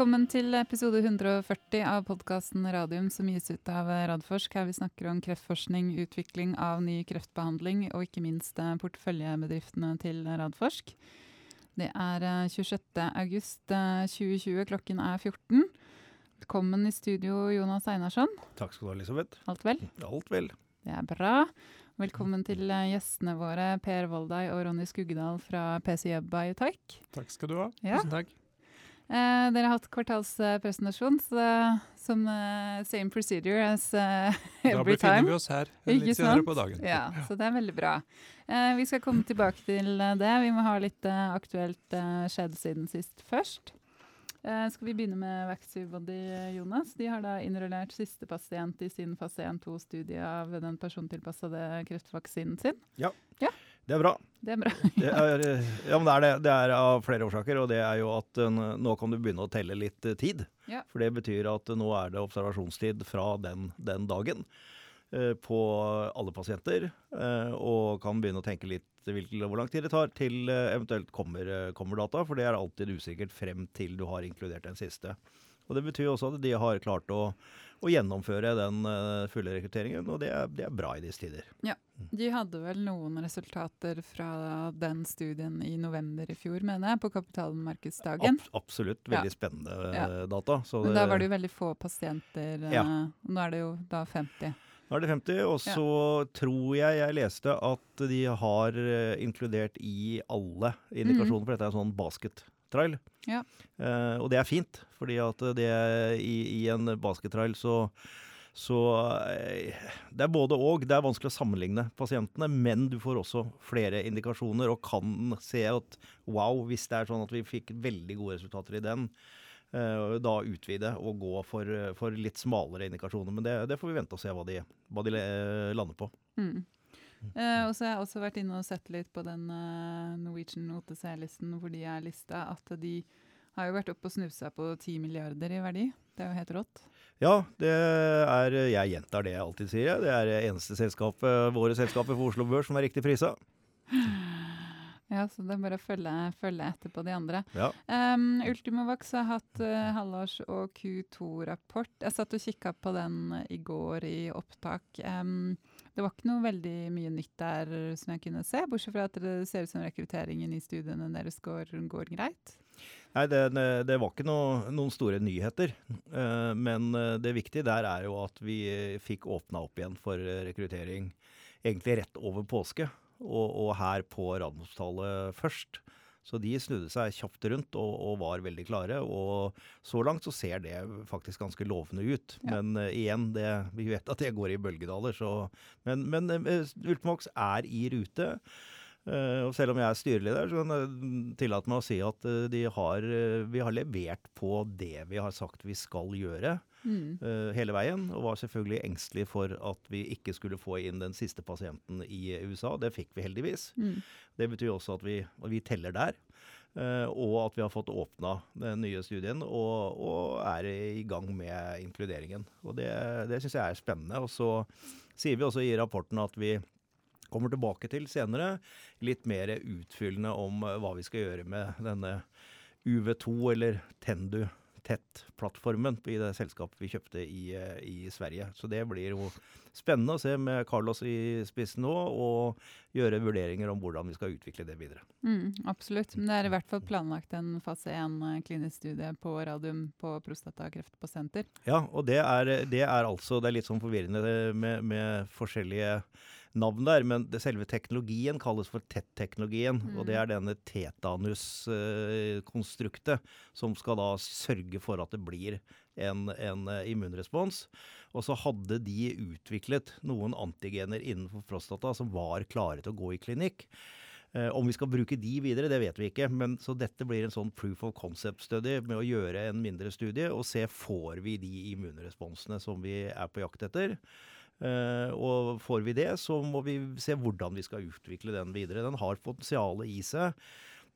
Velkommen til episode 140 av podkasten Radium som gis ut av Radforsk. Her vi snakker om kreftforskning, utvikling av ny kreftbehandling og ikke minst eh, porteføljebedriftene til Radforsk. Det er 26. august 2020, klokken er 14. Velkommen i studio, Jonas Einarsson. Takk skal du ha, Elisabeth. Alt vel? Alt vel. Det er bra. Velkommen til eh, gjestene våre, Per Voldai og Ronny Skuggedal fra PCJ Biotech. Takk skal du ha. Ja. Tusen takk. Eh, dere har hatt kvartalspresentasjon, så det, som uh, same procedure as every time. Da befinner time. vi oss her litt senere på dagen. Ja, så det er veldig bra. Eh, vi skal komme tilbake til eh, det. Vi må ha litt eh, aktuelt eh, skjedd siden sist først. Eh, skal vi begynne med Vaxibody, Jonas? De har da innrullert siste pasient i sin fase 1-2-studie av den persontilpassede kreftvaksinen sin. Det er bra. Det er bra. Det er, eh, ja, men det er det. Det er av flere årsaker. Og det er jo at eh, nå kan du begynne å telle litt eh, tid. Ja. For det betyr at nå er det observasjonstid fra den, den dagen eh, på alle pasienter. eh, og kan begynne å tenke litt hvilken, hvor lang tid det tar til eh, eventuelt kommer, eh, kommer data. For det er alltid usikkert frem til du har inkludert den siste. Og Det betyr også at de har klart å, å gjennomføre den eh, fulle rekrutteringen, og det er, det er bra i disse tider. De hadde vel noen resultater fra den studien i november i fjor, mener jeg, på kapitalmarkedsdagen. Ab absolutt. Veldig spennende Ja. eh, data. Så Men da var det jo veldig få pasienter. eh, Ja. Nå er det jo da 50. Nå er det 50, og Ja. så tror jeg jeg leste at de har eh, inkludert i alle indikasjoner, for dette er en sånn baskettrail. Ja. Eh, og det er fint, fordi at det i, i en baskettrail så så eh, det er både og. Det er vanskelig å sammenligne pasientene, men du får også flere indikasjoner og kan se at wow, hvis det er sånn at vi fikk veldig gode resultater i den, eh, da utvide og gå for, for litt smalere indikasjoner. Men det, det får vi vente og se hva de, hva de eh, lander på. Mm. Uh, og så har jeg også vært inne og sett litt på den uh, Norwegian OTC-listen hvor de er lista, at de har jo vært oppe og snusa på 10 milliarder i verdi. Det er jo helt rått. Ja, det er Jeg gjentar det jeg alltid sier. Det er det eneste selskapet, våre selskaper for Oslo Børs som er riktig prisa. Ja, så det er bare å følge, følge etter på de andre. Ja. Um, Ultimovax har hatt uh, halvårs- og Q2-rapport. Jeg satt og kikka på den i går i opptak. Um, det var ikke noe veldig mye nytt der som jeg kunne se, bortsett fra at det ser ut som rekrutteringen i studiene deres går, går greit. Nei, det, det var ikke noe, noen store nyheter. Eh, Men eh, det viktige der er jo at vi fikk åpna opp igjen for eh, rekruttering egentlig rett over påske, og, og her på Radiumhospitalet først. Så de snudde seg kjapt rundt og, og var veldig klare. Og så langt så ser det faktisk ganske lovende ut. Ja. Men uh, igjen, det, vi vet at det går i bølgedaler. Så, men men uh, Ultimox er i rute. Eh, og selv om jeg er styreleder, så kan jeg tillate meg å si at eh, har, eh, vi har levert på det vi har sagt vi skal gjøre Mm. hele veien. Og var selvfølgelig engstelig for at vi ikke skulle få inn den siste pasienten i USA. Det fikk vi heldigvis. Mm. Det betyr også at vi, vi teller der. og at vi har fått åpna den nye studien og, og er i gang med inkluderingen. Og det, det syns jeg er spennende. Og så sier vi også i rapporten at vi kommer tilbake til senere litt mer utfyllende om eh, hva vi skal gjøre med denne UV2 eller Tendu Tett-plattformen i det selskapet vi kjøpte i, eh, i Sverige. Så det blir jo spennende å se med Carlos i spissen nå, og gjøre vurderinger om hvordan vi skal utvikle det videre. Mm, absolutt. Men det er i hvert fall planlagt en fase 1 klinisk studie på radium på prostatakreftpasienter. Ja, og det er, det er altså Det er litt sånn forvirrende med, med forskjellige navn der, men det, selve teknologien kalles for TET-teknologien. Og det er denne tetanus-konstruktet som skal da sørge for at det blir en, en eh, immunrespons. Og så hadde de utviklet noen antigener innenfor prostata som var klare til å gå i klinikk. Eh, om vi skal bruke de videre, det vet vi ikke. Men, så dette blir en sånn proof of concept-study med å gjøre en mindre studie og se får vi de immunresponsene som vi er på jakt etter. Eh, og får vi det, så må vi se hvordan vi skal utvikle den videre. Den har potensialet i seg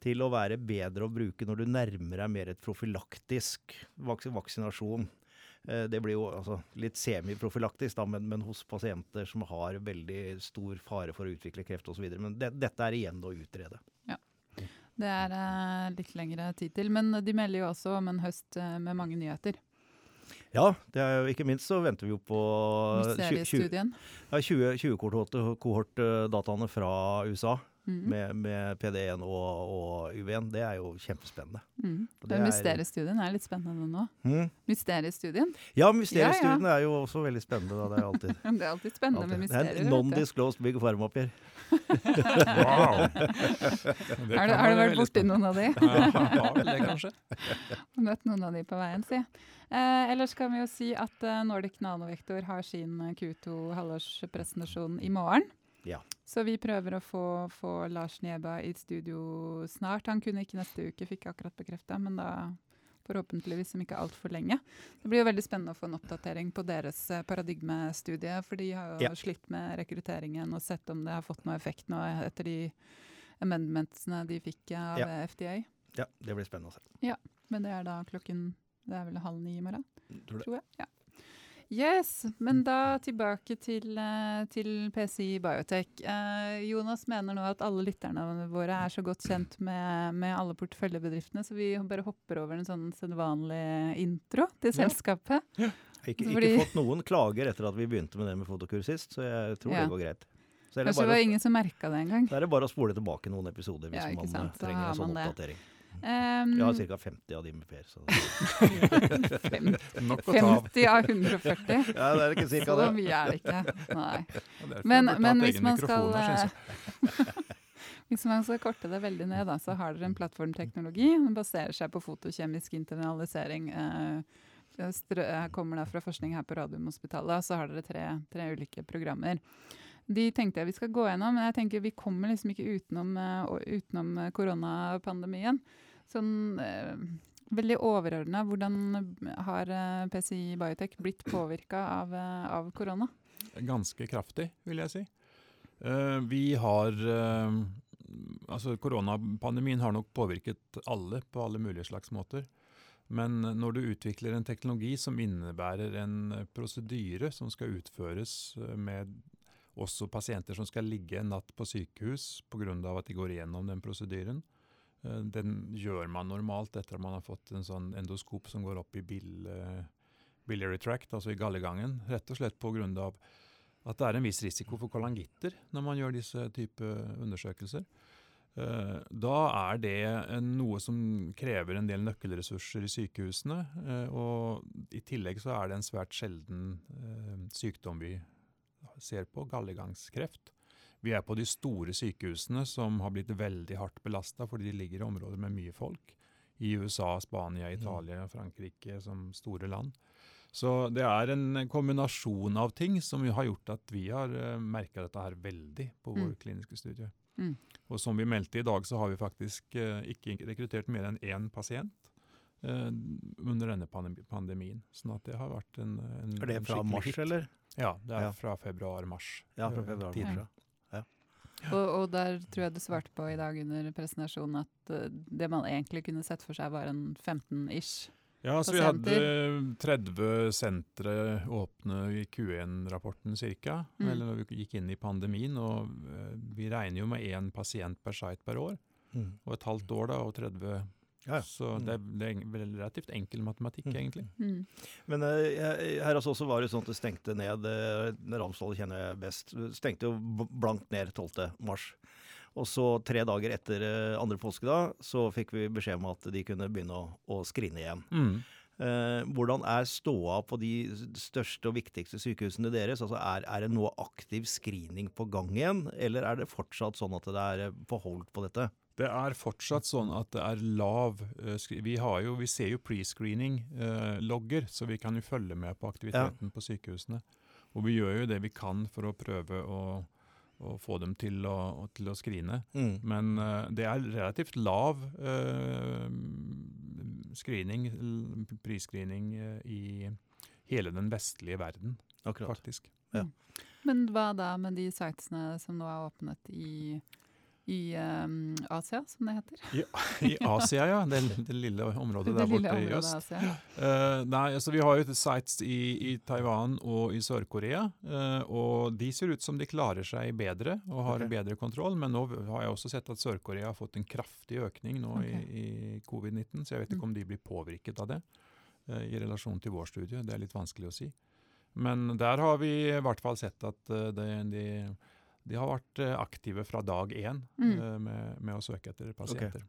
til å være bedre å bruke når du nærmer deg mer et profylaktisk vaks vaksinasjon. Eh, Det blir jo altså, litt semiprofylaktisk, da, men, men hos pasienter som har veldig stor fare for å utvikle kreft osv. Men det, dette er igjen å utrede. Det er eh, litt lengre tid til. Men de melder jo også om en høst med mange nyheter. Ja, det er jo ikke minst så venter vi jo på tjue- tjue- Mysteriestudien. 20, 20 kohort- fra USA Mm. med, med PD1 og, og UV1. Det er jo kjempespennende. Mm. Og det Men er- Mysteriestudien er litt spennende nå. Mm. Mysteriestudien. Ja, mysteriestudien er jo også veldig spennende. Da. Det er alltid, Det er alltid spennende med mysterier. Det er en non-disclosed big pharma-papir. Wow! Har du, har du vært borti noen av de? Ja, vel det, kanskje. Møtt noen av de på veien, si. Eh, ellers kan vi jo si at eh, Nordic Nanovektor har sin eh, Q2 halvårspresentasjon i morgen. Ja. Så vi prøver å få, få Lars Nieba i studio snart. Han kunne ikke neste uke, fikk jeg akkurat bekrefta, men da forhåpentligvis om ikke altfor lenge. Det blir jo veldig spennende å få en oppdatering på deres eh, paradigmestudie, for de har jo Ja. slitt med rekrutteringen og sett om det har fått noe effekt nå etter de amendmentsene de fikk av Ja. eh, FDA. ja, det blir spennende å se. Ja, Men det er da klokken Det er vel halv ni i morgen, Tror tror jeg. Ja. Yes, men da tilbake til, eh, til PCI Biotech. Eh, Jonas mener nå at alle lytterne våre er så godt kjent med, med alle porteføljebedriftene, så vi bare hopper over en sånn sedvanlig intro til selskapet. Jeg har ikke, ikke Fordi- fått noen klager etter at vi begynte med det med fotokur sist, så jeg tror Ja. det går greit. Så det, Kanskje det var å- ingen som merka det engang. da er det bare å spole tilbake noen episoder hvis Ja, man eh, trenger en sånn oppdatering. det. Um, Jeg har ca. 50 av de med Per. Så. fem- Nok å ta av. 50 av 140. Ja, det er ikke Så cirka det. mye er det ikke. Nei. Men, men hvis man skal jeg. eh, Hvis man skal korte det veldig ned, da, så har dere en plattformteknologi. Den baserer seg på fotokjemisk internalisering. Eh, det strø- eh, kommer da fra forskning her på Radiumhospitalet. og Så har dere tre, tre ulike programmer. De tenkte jeg vi skal gå gjennom, men jeg tenker vi kommer liksom ikke utenom, eh, utenom eh, koronapandemien. Sånn eh, veldig overordna, hvordan har eh, PCI Biotech blitt påvirka av, eh, av korona? Ganske kraftig, vil jeg si. Vi har Altså, koronapandemien har nok påvirket alle på alle mulige slags måter. Men når du utvikler en teknologi som innebærer en prosedyre som skal utføres med også pasienter som skal ligge en natt på sykehus pga. at de går igjennom den prosedyren, den gjør man normalt etter at man har fått en sånn endoskop som går opp i bill, eh, biliary tract, altså i gallegangen. Rett og slett pga. at det er en viss risiko for kolangitter når man gjør disse type undersøkelser. Eh, Da er det noe som krever en del nøkkelressurser i sykehusene. eh, Og i tillegg så er det en svært sjelden eh, sykdom vi ser på, gallegangskreft. Vi er på de store sykehusene som har blitt veldig hardt belasta fordi de ligger i områder med mye folk. I USA, Spania, Italia, Frankrike som store land. Så det er en kombinasjon av ting som har gjort at vi har uh, merka dette her veldig på vår Mm. kliniske studie. Mm. Og som vi meldte i dag, så har vi faktisk eh, ikke rekruttert mer enn én pasient eh, under denne pandemien. Sånn at det har vært en, en Er det fra mars, hit. eller? Ja, det er Ja. fra februar-mars. Ja, fra eh, februar. tiden. mars, ja. Og, og der tror jeg du svarte på i dag under presentasjonen at eh, det man egentlig kunne sett for seg var en 15-ish. Ja, så vi hadde 30 sentre åpne i Q1-rapporten ca. Mm. Eller når vi gikk inn i pandemien. Og eh, vi regner jo med én pasient per site per år. Mm. Og et halvt år da, og 30 Ja, ja. Så det er, det er vel relativt enkel matematikk, Mm. egentlig. Mm. Men uh, her også var det sånn at det stengte ned uh, Ramsdal kjenner jeg best. Stengte jo blankt ned 12. mars. Og så tre dager etter uh, andre påskedag så fikk vi beskjed om at de kunne begynne å, å skrine igjen. Mm. Uh, hvordan er ståa på de største og viktigste sykehusene deres? Altså er, er det noe aktiv screening på gang igjen, eller er det fortsatt sånn at det er eh, på hold på dette? Det er fortsatt sånn at det er lav eh, Vi, har jo, vi ser jo prescreening-logger, så vi kan jo følge med på aktiviteten på sykehusene. Og vi gjør jo det vi kan for å prøve å, å få dem til å, til å skrine. Mm. Men eh, det er relativt lav eh, screening, prisscreening eh, i hele den vestlige verden, Akkurat. faktisk. Men hva da med de sitene som nå er åpnet i i um, Asia, som det heter. I Asia, ja. Det, det lille området det der borte i øst. Eh, nei, altså Vi har jo sites i, i Taiwan og i Sør-Korea. Uh, og De ser ut som de klarer seg bedre og har okay. bedre kontroll. Men nå har jeg også sett at Sør-Korea har fått en kraftig økning nå okay. i, i covid-19. Så jeg vet ikke Mm. om de blir påvirket av det uh, i relasjon til vår studie. Det er litt vanskelig å si. Men der har vi i hvert fall sett at det, de, de har vært eh, aktive fra dag én Mm. eh, med, med å søke etter pasienter.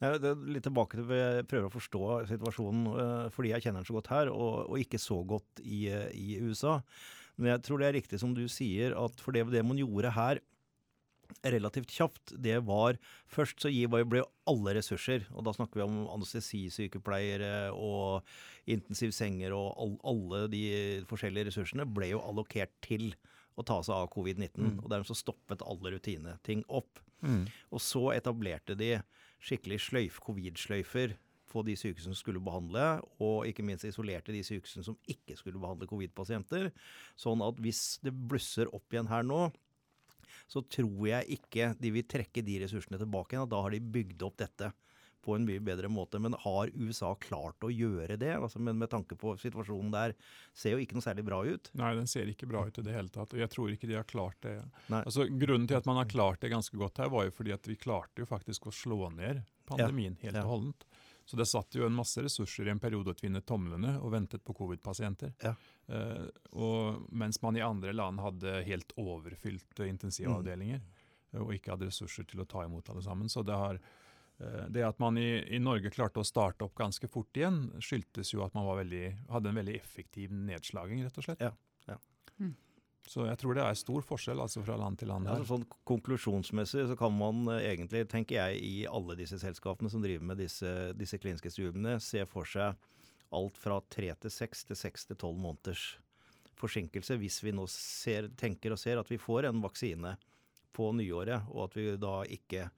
Nei, det er litt tilbake til Jeg prøver å forstå situasjonen eh, fordi jeg kjenner den så godt her, og, og ikke så godt i, i USA. Men jeg tror det er riktig som du sier, at for det, det man gjorde her relativt kjapt, det var Først så ble alle ressurser, og da snakker vi om anestesisykepleiere og intensivsenger og all, alle de forskjellige ressursene, ble jo allokert til å ta seg av covid-19. Mm. Og dermed så stoppet alle rutineting opp. Mm. Og så etablerte de skikkelig sløyf, covid-sløyfer på de sykehusene som skulle behandle, og ikke minst isolerte de sykehusene som ikke skulle behandle covid-pasienter. Sånn at hvis det blusser opp igjen her nå, så tror jeg ikke de vil trekke de ressursene tilbake igjen. og Da har de bygd opp dette på en mye bedre måte. Men har USA klart å gjøre det? Altså, men med tanke på situasjonen der, ser jo ikke noe særlig bra ut. Nei, den ser ikke bra ut i det hele tatt. Og jeg tror ikke de har klart det. Altså, grunnen til at man har klart det ganske godt her, var jo fordi at vi klarte jo faktisk å slå ned pandemien helt Ja. og holdent. Så det satt jo en masse ressurser i en periode å tvinne tomlene og ventet på covid-pasienter. Ja. Eh, mens man i andre land hadde helt overfylte intensivavdelinger Mm. og ikke hadde ressurser til å ta imot alle sammen. Så det har eh, det at man i, i Norge klarte å starte opp ganske fort igjen, skyldtes jo at man var veldig, hadde en veldig effektiv nedslaging, rett og slett. Ja, ja. Mm. Så jeg tror det er stor forskjell altså fra land til land Ja, her. altså sånn konklusjonsmessig så kan man eh, egentlig, tenker jeg, i alle disse selskapene som driver med disse, disse kliniske studiene, se for seg alt fra tre til seks til seks til tolv måneders forsinkelse hvis vi nå ser, tenker og ser at vi får en vaksine på nyåret, og at vi da ikke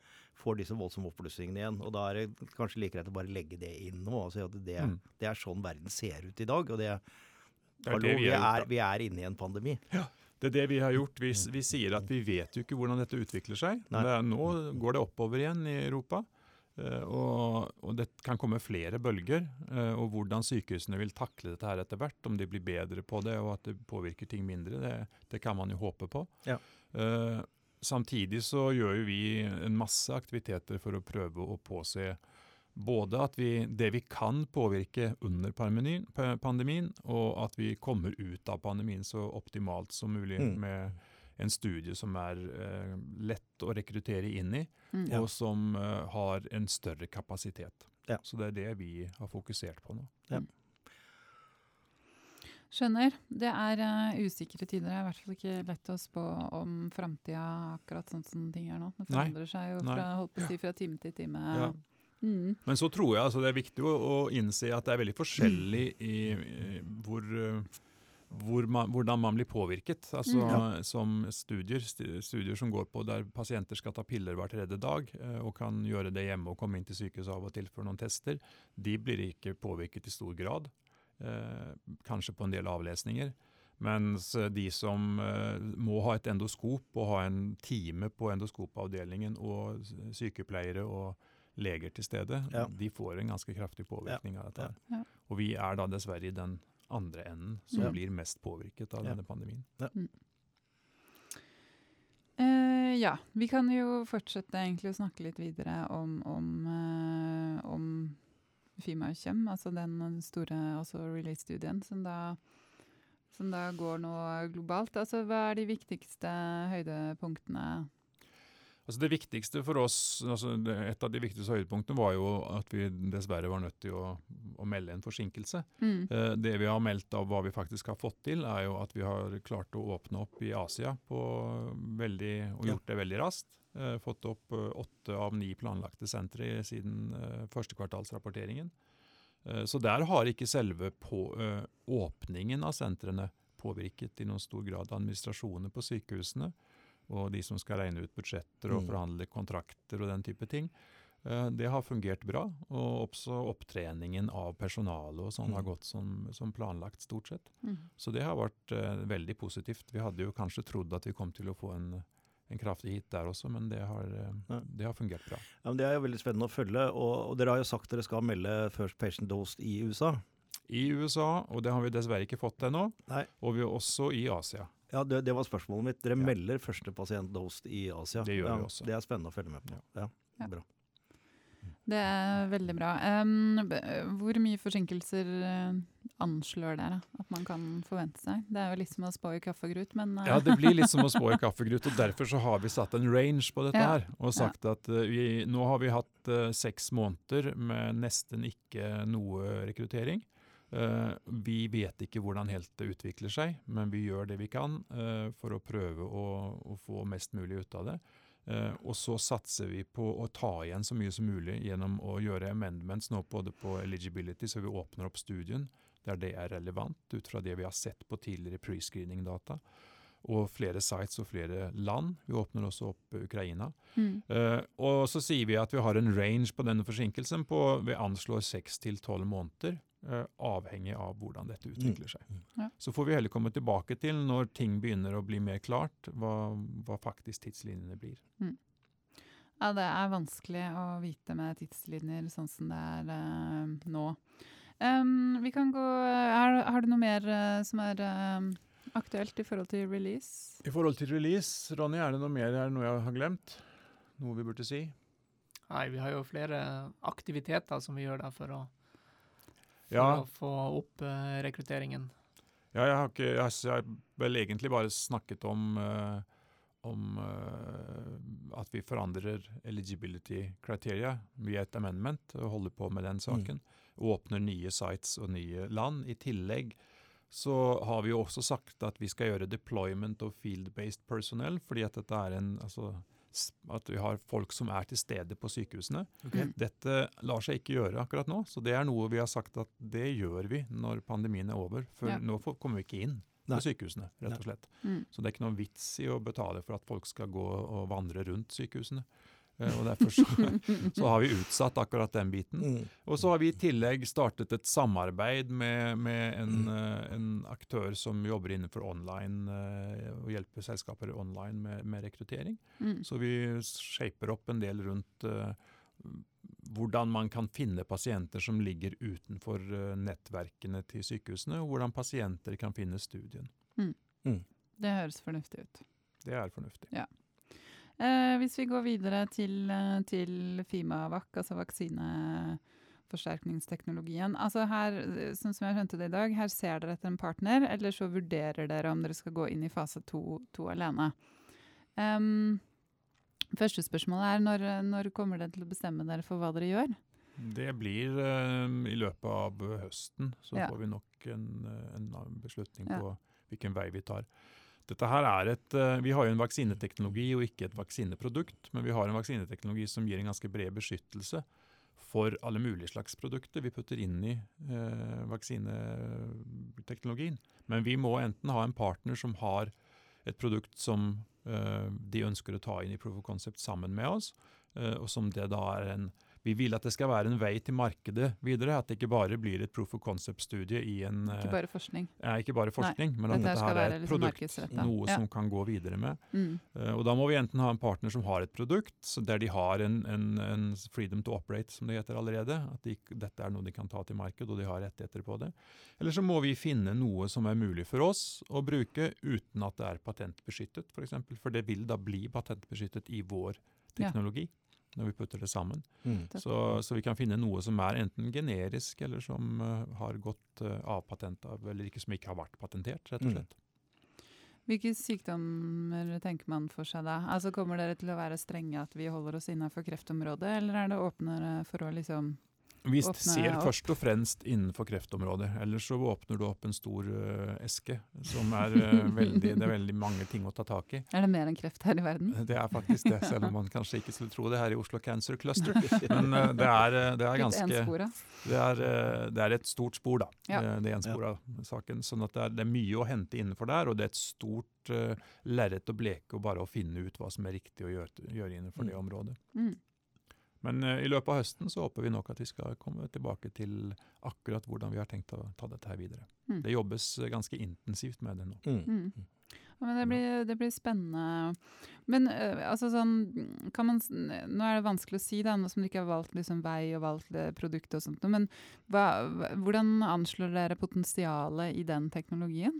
får disse voldsomme oppblussingene igjen. Og da er det kanskje like greit å bare legge det inn nå og si at det, Mm. det er sånn verden ser ut i dag. Og det, Det er hallo, det vi vi, er, vi er inne i en pandemi. Ja. Det er det vi har gjort. Vi, vi sier at vi vet jo ikke hvordan dette utvikler seg. men Det er, nå går det oppover igjen i Europa. eh, Og, og det kan komme flere bølger. eh, Og hvordan sykehusene vil takle dette her etter hvert, om de blir bedre på det og at det påvirker ting mindre, det, det kan man jo håpe på. Ja. Eh, Samtidig så gjør jo vi en masse aktiviteter for å prøve å påse både at vi, det vi kan påvirke under pandemien, pandemien, og at vi kommer ut av pandemien så optimalt som mulig Mm. med en studie som er eh, lett å rekruttere inn i, Mm. og som eh, har en større kapasitet. Ja. Så det er det vi har fokusert på nå. Skjønner. Det er uh, usikre tider. Det er i hvert fall ikke lett å spå om framtida akkurat sånn som ting er nå. Det forandrer seg jo fra, si, fra time til time. Ja. Mm. Men så tror jeg altså, det er viktig å, å innse at det er veldig forskjellig i, i hvor, hvor man, hvordan man blir påvirket. Altså, Mm. Som studier, studier som går på der pasienter skal ta piller hver tredje dag, eh, og kan gjøre det hjemme og komme inn til sykehuset av og til for noen tester, de blir ikke påvirket i stor grad. Eh, kanskje på en del avlesninger. Mens eh, de som eh, må ha et endoskop og ha en time på endoskopavdelingen, og sykepleiere og leger til stede, Ja. de får en ganske kraftig påvirkning av dette. her. Ja. Og vi er da dessverre i den andre enden som Ja. blir mest påvirket av Ja. denne pandemien. Eh, ja, vi kan jo fortsette egentlig å snakke litt videre om, om, uh, om Fimakjem, altså den store release-studien som som da går nå globalt. Altså, hva er de viktigste høydepunktene? Altså Det viktigste for oss, altså Et av de viktigste høydepunktene var jo at vi dessverre var nødt til å, å melde en forsinkelse. Mm. Eh, Det vi har meldt av hva vi faktisk har fått til, er jo at vi har klart å åpne opp i Asia på veldig, og gjort det veldig raskt. Eh, Fått opp eh, åtte av ni planlagte sentre siden eh, førstekvartalsrapporteringen. Eh, Så der har ikke selve på, åpningen av sentrene påvirket i noen stor grad administrasjonen på sykehusene og de som skal regne ut budsjetter og Mm. forhandle kontrakter og den type ting. Eh, Det har fungert bra, og også opptreningen av personalet og sånn har Mm. gått som, som planlagt, stort sett. Mm. Så det har vært veldig positivt. Vi hadde jo kanskje trodd at vi kom til å få en, en kraftig hit der også, men det har, eh, Ja. det har fungert bra. Ja, men det er jo veldig spennende å følge. Og, og dere har jo sagt dere skal melde First Patient Dose i USA. I USA, og det har vi dessverre ikke fått ennå, og vi er også i Asia. Ja, det, det var spørsmålet mitt. Dere Ja. melder første pasient dose i Asia. Det gjør ja, vi også. Det er spennende å følge med på. Ja, Ja. bra. Det er veldig bra. Hvor mye forsinkelser eh, anslår dere at man kan forvente seg? Det er jo litt som å spå i kaffegrut, men eh, Ja, det blir litt som å spå i kaffegrut, og derfor så har vi satt en range på dette Ja. her. Og sagt at eh, vi, nå har vi hatt seks måneder med nesten ikke noe rekruttering. Vi vet ikke hvordan helt det utvikler seg, men vi gjør det vi kan for å prøve å, å få mest mulig ut av det. Eh, og så satser vi på å ta igjen så mye som mulig gjennom å gjøre amendments nå både på eligibility, så vi åpner opp studien der det er relevant, ut fra det vi har sett på tidligere prescreening-data. Og flere sites og flere land. Vi åpner også opp Ukraina. mm, Uh, og så sier vi at vi har en range på denne forsinkelsen på vi anslår seks til tolv måneder, avhengig av hvordan dette utvikler seg. Mm. Ja. Så får vi heller komme tilbake til, når ting begynner å bli mer klart, hva, hva faktisk tidslinjene blir. Ja, det er vanskelig å vite med tidslinjer sånn som det er eh, nå. Um, vi kan gå er, Har du noe mer eh, som er eh, aktuelt i forhold til release? I forhold til release, Ronny, er det noe mer er det noe jeg har glemt? Noe vi burde si? Nei, vi har jo flere aktiviteter som vi gjør der for å, for Ja, å få opp uh, rekrutteringen. Ja, jeg har ikke Jeg, har- jeg har vel egentlig bare snakket om uh, om uh, at vi forandrer eligibility criteria via et amendment og holder på med den saken. og Åpner nye sites og nye land. I tillegg så har vi jo også sagt at vi skal gjøre deployment of field-based personnel, fordi at dette er en altså, at vi har folk som er til stede på sykehusene. Okay. Dette lar seg ikke gjøre akkurat nå, så det er noe vi har sagt at det gjør vi når pandemien er over. For Ja. nå kommer vi ikke inn Nei. på sykehusene, rett og slett. Mm. Så det er ikke noen vits i å betale for at folk skal gå og vandre rundt sykehusene. Eh, og Derfor så, så har vi utsatt akkurat den biten. Mm. Og så har vi i tillegg startet et samarbeid med, med en, eh, en aktør som jobber innenfor online eh, og hjelper selskaper online med, med rekruttering. Mm. Så vi shaper opp en del rundt hvordan man kan finne pasienter som ligger utenfor nettverkene til sykehusene, og hvordan pasienter kan finne studien. Det høres fornuftig ut. Det er fornuftig. Eh, hvis vi går videre til, eh, til Fimavac, altså vaksineforsterkningsteknologien. Altså her, eh, sånn som jeg skjønte det i dag, her ser dere etter en partner, eller så vurderer dere om dere skal gå inn i fase to, to alene. Um, første spørsmål er når, når kommer dere til å bestemme dere for hva dere gjør? Det blir eh, i løpet av høsten, så Ja. får vi nok en, en beslutning Ja. på hvilken vei vi tar. Dette her er et, eh, Vi har jo en vaksineteknologi og ikke et vaksineprodukt, men vi har en vaksineteknologi som gir en ganske bred beskyttelse for alle mulige slags produkter vi putter inn i eh, vaksineteknologien. Men vi må enten ha en partner som har et produkt som eh, de ønsker å ta inn i Proof of Concept sammen med oss, eh, og som det da er en vi vil at det skal være en vei til markedet videre, at det ikke bare blir et proof of concept-studie i en Ikke eh, bare forskning. ja, ikke bare forskning, men at dette her er et liksom produkt, noe Ja. som kan gå videre med. Mm. Uh, og Da må vi enten ha en partner som har et produkt, der de har en, en, en freedom to operate, som det heter allerede. At de, dette er noe de kan ta til marked, og de har rettigheter på det. Eller så må vi finne noe som er mulig for oss å bruke uten at det er patentbeskyttet, f.eks. For, eksempel. for det vil da bli patentbeskyttet i vår Ja. Når vi putter det sammen. Mm. Så, så vi kan finne noe som er enten generisk, eller som uh, har gått uh, av patent av, eller ikke, som ikke har vært patentert, rett og Mm. slett. Hvilke sykdommer tenker man for seg da? Altså Kommer dere til å være strenge at vi holder oss innenfor kreftområdet, eller er det åpnere for å liksom Vi ser opp. først og fremst innenfor kreftområdet. Ellers så åpner du opp en stor uh, eske, som er uh, veldig Det er veldig mange ting å ta tak i. Er det mer enn kreft her i verden? Det er faktisk det, selv om man kanskje ikke skulle tro det her i Oslo Cancer Cluster. Men uh, det er, det er ganske det er, det er et stort spor, da. Ja. Det enspora saken. Sånn at det er, det er mye å hente innenfor der, og det er et stort uh, lerret å bleke og bare å finne ut hva som er riktig å gjøre, gjøre innenfor det Mm. området. Mm. Men eh, i løpet av høsten så håper vi nok at vi skal komme tilbake til akkurat hvordan vi har tenkt å ta dette her videre. Mm. Det jobbes eh, ganske intensivt med det nå. Mm. Mm. Men det blir, det blir spennende. Men øh, altså sånn kan man, Nå er det vanskelig å si, da, nå som du ikke har valgt liksom, vei og valgt eh, produkt og sånt, men hva- hvordan anslår dere potensialet i den teknologien?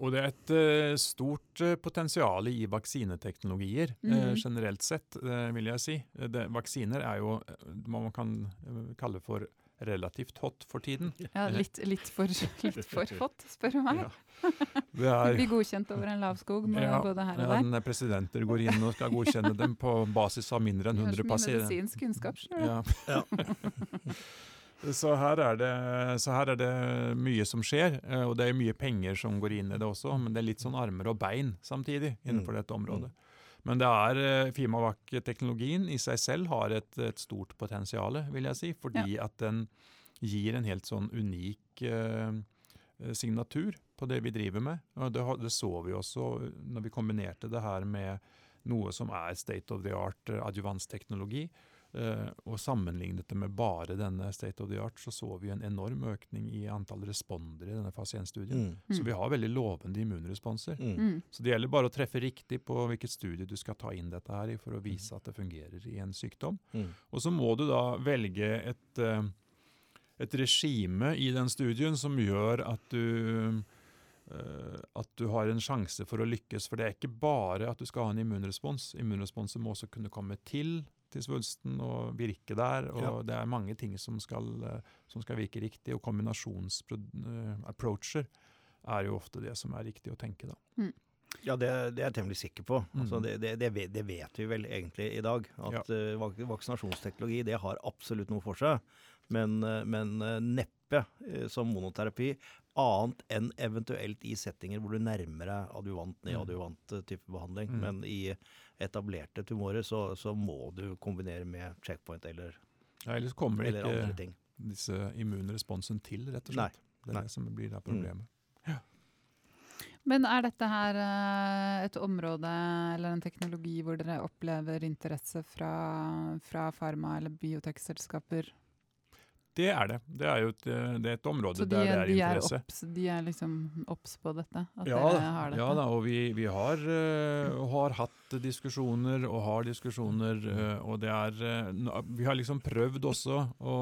Og det er et eh, stort uh, potensial i vaksineteknologier mm. Mhm. generelt sett, eh, vil jeg si. Eh, Det, vaksiner er jo eh, hva man kan eh, kalle for relativt hot for tiden. Ja, litt, litt, for, litt for hot, spør du meg. Ja. Det er, blir godkjent over en lav skog med Ja, både her og der. ja, når presidenter går inn og skal godkjenne dem på basis av mindre enn Du har 100 så mye pasienter. medisinsk kunnskap. sjøl. Ja. Så, her er det, så her er det mye som skjer, eh, og det er mye penger som går inn i det også, men det er litt sånn armer og bein samtidig innenfor Mm. dette området. Men det er eh, Fimavac-teknologien i seg selv har et, et stort potensial, vil jeg si, fordi at den gir en helt sånn unik eh, signatur på det vi driver med. Og det, det så vi også når vi kombinerte det her med noe som er state of the art adjuvansteknologi. Eh, og sammenlignet det med bare denne state of the art, så så vi en enorm økning i antall respondere i denne pasientstudien. Mm. Så vi har veldig lovende immunresponser. Mm. Mm. Så det gjelder bare å treffe riktig på hvilket studie du skal ta inn dette her i for å vise at det fungerer i en sykdom. Mm. Og så må du da velge et, eh, et regime i den studien som gjør at du eh, at du har en sjanse for å lykkes. For det er ikke bare at du skal ha en immunrespons. Immunresponsen må også kunne komme til til svulsten og virke der. og Ja. Det er mange ting som skal, eh, som skal virke riktig. Og kombinasjonsapproacher er jo ofte det som er riktig å tenke. da. Ja, det, det er jeg temmelig sikker på. Altså, Mm. det, det, det, vet, det vet vi vel egentlig i dag. At ja. vak vaksinasjonsteknologi det har absolutt noe for seg. Men, eh, men eh, neppe eh, som monoterapi, annet enn eventuelt i settinger hvor du nærmer deg adjuvant, neadjuvant eh, type behandling. Mm. Men i etablerte tumorer så, så må du kombinere med checkpoint eller, Ja, ellers kommer eller andre ikke ting. disse immunresponsen til, rett og Nei, slett. Det er nei. det som blir det problemet. Men er dette her eh, et område eller en teknologi hvor dere opplever interesse fra, fra farma- eller biotekselskaper? Det er det. Det er jo et, eh, det er et område de, der det er de, er interesse. Så de er liksom obs på dette? At ja, dere har dette? ja da, og vi, vi har, uh, har hatt diskusjoner og har diskusjoner. Uh, og det er uh, Vi har liksom prøvd også å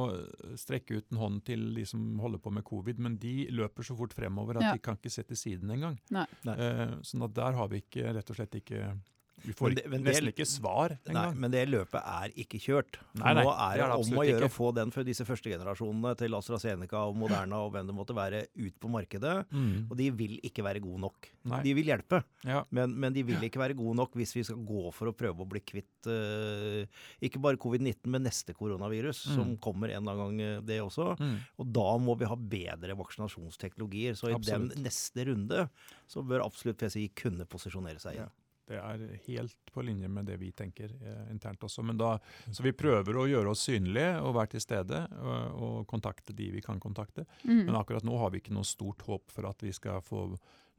strekke ut en hånd til de som holder på med covid, men de løper så fort fremover at Ja. de kan ikke se til siden engang. Eh, sånn at der har vi ikke rett og slett ikke Vi får det- det- nesten ikke svar engang. men det løpet er ikke kjørt. Nei, nei, Nå det er er det om å gjøre å få den for disse første generasjonene til AstraZeneca og Moderna og hvem det måtte være, ut på markedet. Mm. Og de vil ikke være gode nok. Nei. De vil hjelpe, Ja. men, men de vil ikke være gode nok hvis vi skal gå for å prøve å bli kvitt uh, ikke bare covid-19, men neste koronavirus, Mm. som kommer en eller annen gang, det også. Mm. Og da må vi ha bedre vaksinasjonsteknologier. Så i Absolutt. den neste runde så bør absolutt PCI kunne posisjonere seg igjen. Det er helt på linje med det vi tenker eh, internt også. Men da, så vi prøver å gjøre oss synlige og være til stede og, og kontakte de vi kan kontakte. Mm. Men akkurat nå har vi ikke noe stort håp for at vi skal få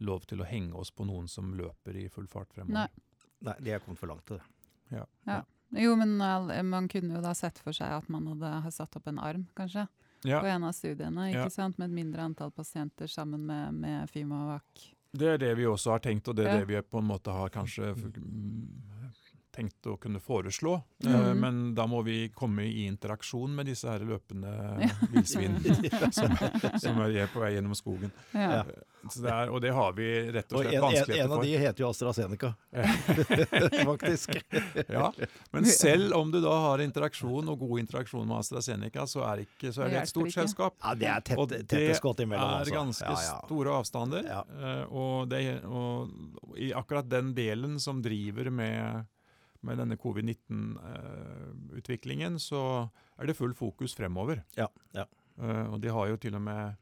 lov til å henge oss på noen som løper i full fart fremover. Nei. Nei, de er kommet for langt til det. Jo, men man kunne jo da sett for seg at man hadde har satt opp en arm, kanskje, Ja, på en av studiene, ikke Ja. sant? Med et mindre antall pasienter sammen med, med Fimavac. Det er det vi også har tenkt, og det er Ja. det vi på en måte har kanskje tenkt å kunne foreslå. Mm. Eh, Men da må vi komme i interaksjon med disse her løpende villsvin som, som er på vei gjennom skogen. Ja. Så det er, og det har vi rett og slett vanskeligheter en, vanskeligheter en av de heter jo AstraZeneca, faktisk. Ja, men selv om du da har interaksjon og god interaksjon med AstraZeneca, så er, ikke, så er Det et stort selskap. Ja, det er tett, Og det skott imellom. er altså. ganske Ja, ja. store avstander. Ja. eh, Og, det, og i akkurat den delen som driver med, med denne covid-19-utviklingen, så er det full fokus fremover. Ja, ja. Eh, Og de har jo til og med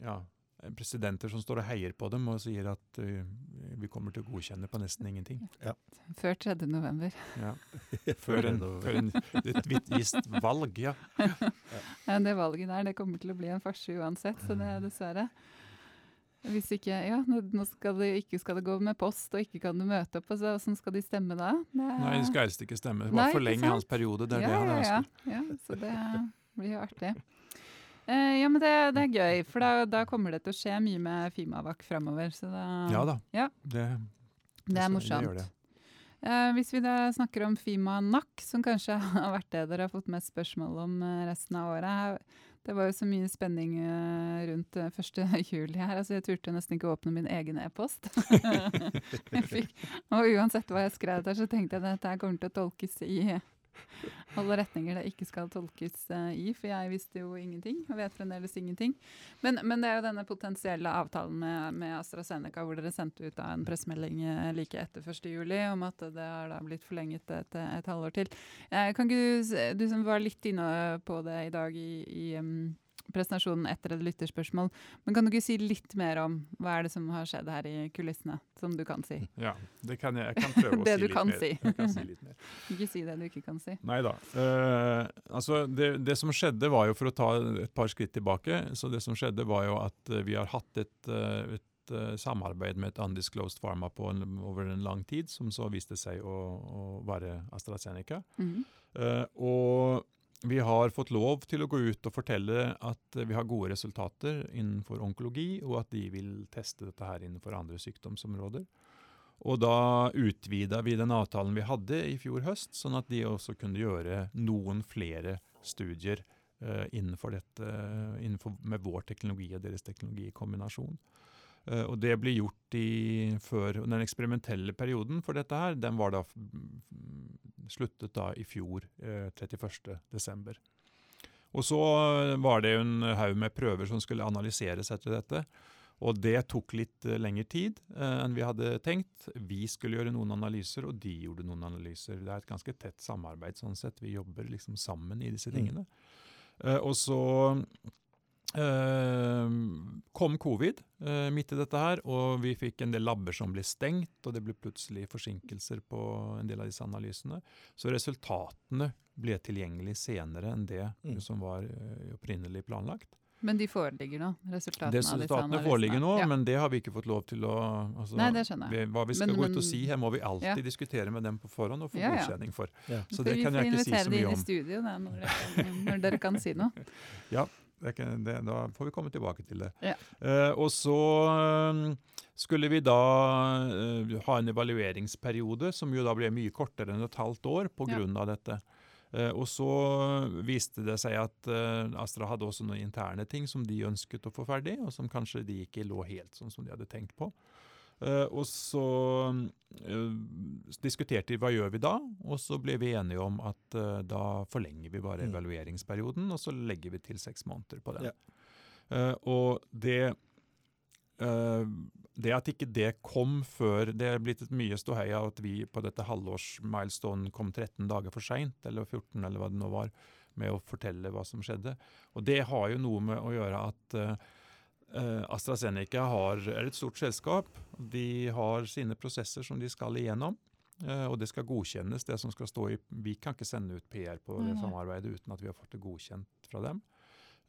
ja, presidenter som står og heier på dem og sier at uh, vi kommer til å godkjenne på nesten ingenting. Før 3. november. Ja. Før, en, før en, et visst valg, ja. Ja, det valget der det kommer til å bli en farse uansett, så det er dessverre. Hvis ikke, ja, nå skal det, ikke skal det gå med post, og ikke kan du møte opp, altså, hvordan skal de stemme da? Det, Nei, de skal helst ikke stemme. Bare forlenge hans periode. Det er ja, det han ja, ja, ønsker. ja, så det blir jo artig. Eh, ja, men det, det, er gøy, for da, da, kommer det til å skje mye med Fimavac framover. ja da. Ja. Det, det, det, er morsomt. Det eh, hvis vi da snakker om Fima NAC, som kanskje har vært det dere har fått mest spørsmål om eh, resten av året. Det var jo så mye spenning uh, rundt uh, 1. juli her. altså Jeg turte nesten ikke å åpne min egen e-post. og uansett hva jeg skrev der, så tenkte jeg at dette kommer til å tolkes i alle retninger det ikke skal tolkes uh, i, for jeg visste jo ingenting og vet fremdeles ingenting. Men, men, det er jo denne potensielle avtalen med, med, AstraZeneca hvor dere sendte ut en pressemelding uh, like etter 1.7 om at det har da blitt forlenget et, et halvår til. Uh, kan ikke du, du som var litt inne på det i dag i, i um, presentasjonen etter et lytterspørsmål. Men kan du ikke si litt mer om hva er det som har skjedd her i kulissene, som du kan si? Ja, det kan jeg. Jeg kan prøve å si litt kan mer. Si. Jeg kan si litt mer. ikke si det du ikke kan si. Nei da. Uh, altså det, det, som skjedde, var jo for å ta et par skritt tilbake, så det som skjedde var jo at uh, vi har hatt et, uh, et samarbeid med et undisclosed pharma på en, over en lang tid, som så viste seg å, å være AstraZeneca. Mm. og vi har fått lov til å gå ut og fortelle at vi har gode resultater innenfor onkologi, og at de vil teste dette her innenfor andre sykdomsområder. Og da utvida vi den avtalen vi hadde i fjor høst, sånn at de også kunne gjøre noen flere studier uh, innenfor dette, innenfor, med vår teknologi og deres teknologi i kombinasjon. Uh, og det ble gjort i, før Den eksperimentelle perioden for dette her, den var da sluttet da i fjor, eh, 31.12. Og så eh, var det en haug med prøver som skulle analyseres etter dette. Og det tok litt lengre tid enn vi hadde tenkt. Vi skulle gjøre noen analyser, og de gjorde noen analyser. Det er et ganske tett samarbeid. sånn sett. Vi jobber liksom sammen i disse mm. tingene. Mm. og så kom covid midt i dette her, og vi fikk en del labber som ble stengt, og det ble plutselig forsinkelser på en del av disse analysene. Så resultatene ble tilgjengelig senere enn det mm. som var opprinnelig planlagt. Men de foreligger nå? Resultatene, resultatene foreligger nå, ja. men det har vi ikke fått lov til å altså, Nei, det skjønner jeg. hva vi skal men, gå ut og si her, må vi alltid ja. diskutere med dem på forhånd og få ja, godkjenning for. Så det kan jeg ikke si så mye om. Vi får invitere dem inn i studio da, når, dere kan, når dere kan si noe. ja, kan, det, da får vi komme tilbake til det. Uh, og så um, skulle vi da uh, ha en evalueringsperiode som jo da ble mye kortere enn et halvt år pga. Ja. dette. Uh, og så viste det seg at Astra hadde også noen interne ting som de ønsket å få ferdig, og som kanskje de ikke lå helt sånn som de hadde tenkt på. Uh, og så diskuterte vi hva gjør vi da, og så ble vi enige om at da forlenger vi bare mm. evalueringsperioden, og så legger vi til seks måneder på den. Ja. og det det at ikke det kom før Det er blitt et mye ståhei av at vi på dette halvårsmilestone kom 13 dager for seint, eller 14, eller hva det nå var, med å fortelle hva som skjedde. Og det har jo noe med å gjøre at AstraZeneca har, er et stort selskap. De har sine prosesser som de skal igjennom. Uh, og det skal godkjennes, det som skal stå i Vi kan ikke sende ut PR på det samarbeidet uten at vi har fått det godkjent fra dem.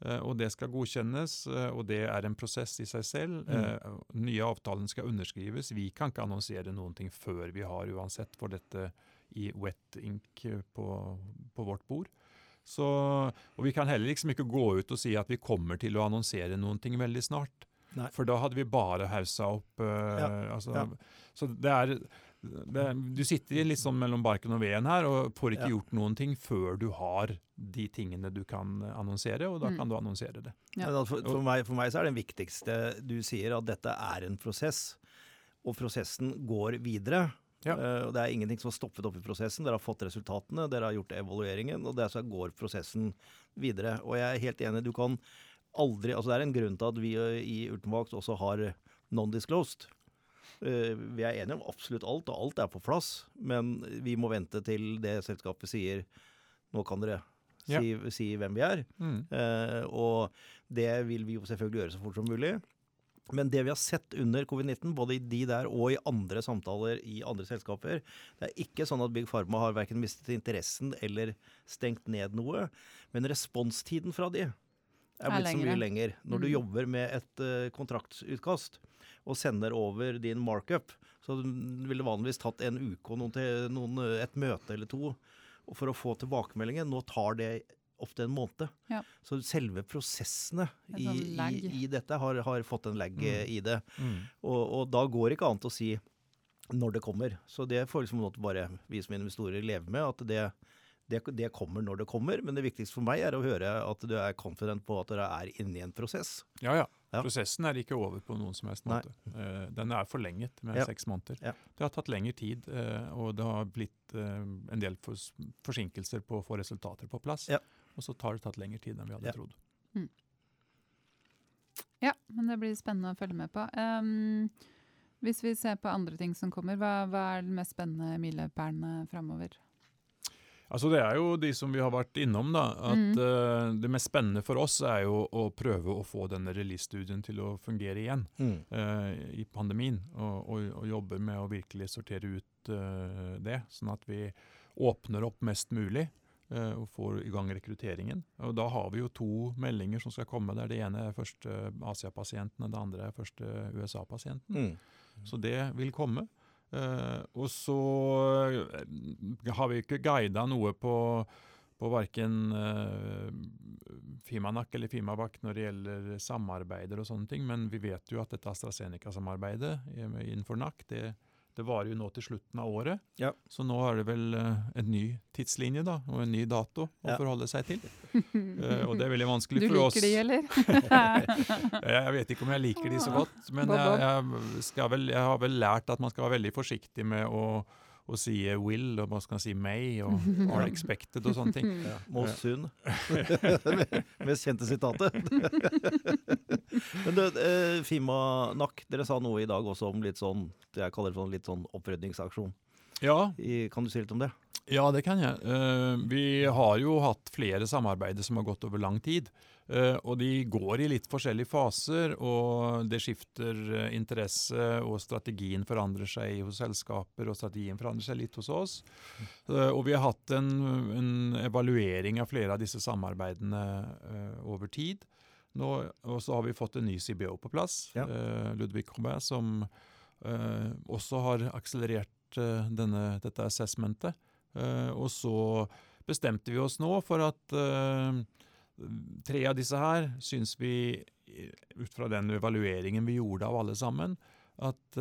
Eh, og det skal godkjennes, eh, og det er en prosess i seg selv. Mm. Eh, nye avtalen skal underskrives. Vi kan ikke annonsere noen ting før vi har uansett for dette i wet ink på, på vårt bord. Så, og vi kan heller liksom ikke gå ut og si at vi kommer til å annonsere noen ting veldig snart. Nei. For da hadde vi bare haussa opp. Uh, ja. Altså, ja. Så det er det, du sitter litt sånn mellom barken og veden her og får ikke ja. gjort noen ting før du har de tingene du kan annonsere, og da mm. kan du annonsere det. Ja. For, for, meg, for, meg, så er det viktigste du sier at dette er en prosess, og prosessen går videre. Ja. Uh, og Det er ingenting som har stoppet opp i prosessen. Dere har fått resultatene, dere har gjort evalueringen, og der går prosessen videre. Og jeg er helt enig, du kan aldri altså Det er en grunn til at vi i Ultimax også har non-disclosed. Eh, vi er enige om absolutt alt, og alt er på plass. Men vi må vente til det selskapet sier nå kan dere si, ja. si hvem vi er. Mm. Og det vil vi jo selvfølgelig gjøre så fort som mulig. Men det vi har sett under covid-19, både i de der og i andre samtaler i andre selskaper, det er ikke sånn at Big Pharma har verken mistet interessen eller stengt ned noe. Men responstiden fra de er blitt så mye lenger. Når du mm. jobber med et uh, kontraktutkast, og sender over din markup, så ville det vanligvis tatt en uke og noen, noen, et møte eller to for å få tilbakemeldingen. Nå tar det ofte en måned. Ja. Så selve prosessene En i, sånn i, i dette har, har fått en lag eh, Mm. i det. Mm. Og, og da går det ikke annet å si når det kommer. Så det får liksom måtte bare vi som investorer leve med, at det, det, det kommer når det kommer. Men det viktigste for meg er å høre at du er confident på at dere er inne i en prosess. Ja, ja. Ja. Prosessen er ikke over på noen som helst måte. Eh, den er forlenget med Ja. seks måneder. Ja. Det har tatt lengre tid, eh, og det har blitt en del fors forsinkelser på å få resultater på plass. Og så tar det tatt lengre tid enn vi hadde Ja. trodd. Ja, men det blir spennende å følge med på. Um, hvis vi ser på andre ting som kommer, hva, hva er den mest spennende milepælene framover? Altså Det er jo de som vi har vært innom. da, at Mm. uh, Det mest spennende for oss er jo å prøve å få denne release-studien til å fungere igjen eh, i pandemien. Og, og, og jobber med å virkelig sortere ut uh, det, sånn at vi åpner opp mest mulig. Eh, og får i gang rekrutteringen. Og Da har vi jo to meldinger som skal komme. der Det ene er første Asia-pasienten, og det andre er første USA-pasienten. Mm. Så det vil komme. Eh, og så eh, har vi ikke guida noe på, på verken Fimanak eller Fimabak når det gjelder samarbeider og sånne ting, men vi vet jo at dette AstraZeneca-samarbeidet innenfor NAC, det, det varer jo nå til slutten av året. Ja. Så nå er det vel eh, en ny tidslinje da, og en ny dato å forholde seg til. uh, og det er veldig vanskelig Du for oss. Du liker de, eller? Jeg vet ikke om jeg liker de så godt, men jeg, jeg, skal vel, jeg har vel lært at man skal være veldig forsiktig med å, å sier will, og man skal si may, og are expected og sånne ting. Ja. Most soon. Mest kjente sitatet. Men du, eh, Fima Nakk, dere sa noe i dag også om litt sånn det jeg kaller for en litt sånn opprydningsaksjon. Ja, I, kan du si litt om det? ja, det kan jeg. Uh, vi har jo hatt flere samarbeider som har gått over lang tid. Uh, og de går i litt forskjellige faser, og det skifter uh, interesse, og strategien forandrer seg hos selskaper, og strategien forandrer seg litt hos oss. Og vi har hatt en, en evaluering av flere av disse samarbeidene over tid. Nå, og så har vi fått en ny CBO på plass, Ja. Ludvig Robert, som også har akselerert eh, denne, dette assessmentet. Eh, og så bestemte vi oss nå for at eh, tre av disse her syns vi, ut fra den evalueringen vi gjorde av alle sammen, at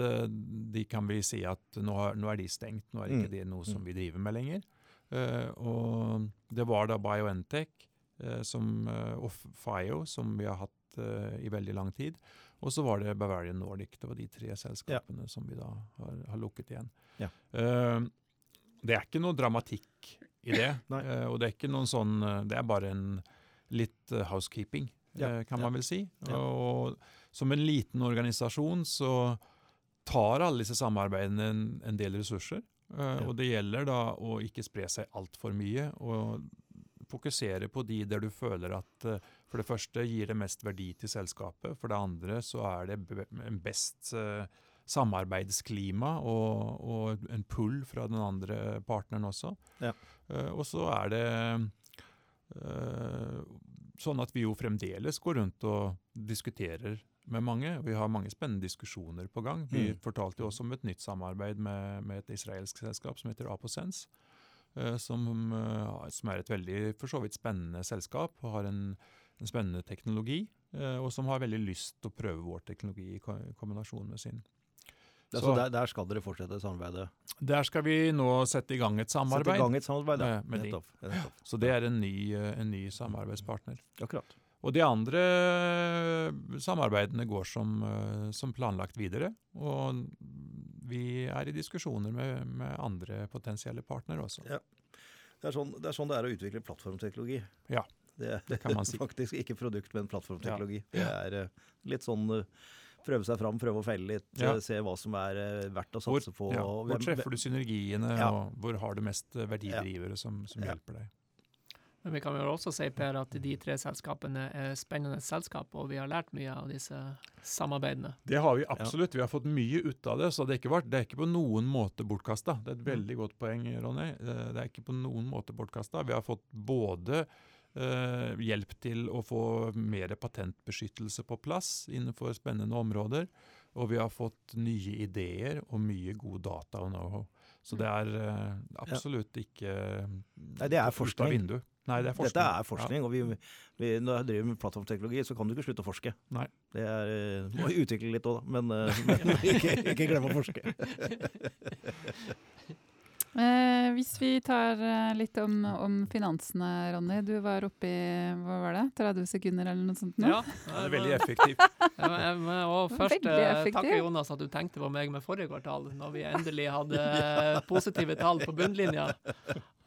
de kan vi si at nå, er de stengt, nå er ikke Mm. det noe som vi driver med lenger. Og det var da BioNTech som, og FIO, som vi har hatt i veldig lang tid. Og så var det Bavarian Nordic. Det var de tre selskapene som vi da har, har lukket igjen. Ja. Uh, det er ikke noe dramatikk i det. Eh, og det er ikke noen sånn eh, Det er bare en litt eh, housekeeping, Ja, kan man vel si. Og som en liten organisasjon så tar alle disse samarbeidene en, en del ressurser. Og det gjelder da å ikke spre seg altfor mye, og fokusere på de der du føler at for det første gir det mest verdi til selskapet, for det andre så er det en best samarbeidsklima og, og en pull fra den andre partneren også. Ja. Uh, og så er det uh, sånn at vi jo fremdeles går rundt og diskuterer med mange. Vi har mange spennende diskusjoner på gang. Vi Mm. fortalte jo også om et nytt samarbeid med, med et israelsk selskap som heter Aposense. eh, Som, som er et veldig for så vidt spennende selskap og har en, en spennende teknologi. Og som har veldig lyst til å prøve vår teknologi i i kombinasjon med sin. Så, Så- der, der skal dere fortsette samarbeidet? Der skal vi nå sette i gang et samarbeid. Sette i gang et samarbeid, ja. Med- med. Nettopp. nettopp. Så det er en ny, eh, en ny samarbeidspartner. Akkurat. Og de andre eh, samarbeidene går som, eh, som planlagt videre. Og vi er i diskusjoner med, med andre potensielle partnere også. Ja. Det er, sånn, det er sånn det er å utvikle plattformteknologi. Ja, det, det kan man si. Faktisk ikke produkt, men plattformteknologi. Det er litt sånn prøve seg fram, prøve å feile litt, Ja. eh, se hva som er eh, verdt å Hvor, satse på. ja, hvor treffer du synergiene, Ja. og hvor har du mest eh, verdidrivere som, som Ja. hjelper deg? Men vi kan vel også si, Per, at de tre selskapene er spennende selskap, og vi har lært mye av disse samarbeidene. Det har vi absolutt. Vi har fått mye ut av det, så det er ikke, vært, det er ikke på noen måte bortkasta. Det er et veldig godt poeng, Ronny. Det er ikke på noen måte bortkasta. Vi har fått både hjelp til å få mer patentbeskyttelse på plass innenfor spennende områder, og vi har fått nye ideer og mye god data og know-how. Så det er eh, absolutt ikke Nei, det er forskning. Nei, det er forskning. Dette er forskning, og vi, vi, når jeg driver med plattformteknologi, så kan du ikke slutte å forske. Nei. Det er, eh, må utvikle litt òg, da, men, eh, men ikke, ikke glem å forske. Eh, hvis vi tar eh, litt om, om finansene, Ronny. Du var oppe i hva var det, 30 sekunder eller noe sånt nå? Ja, Det er veldig effektivt. ja, må også først eh, effektiv. takke Jonas at du tenkte på meg med forrige kvartal, når vi endelig hadde eh, positive tall på bunnlinja.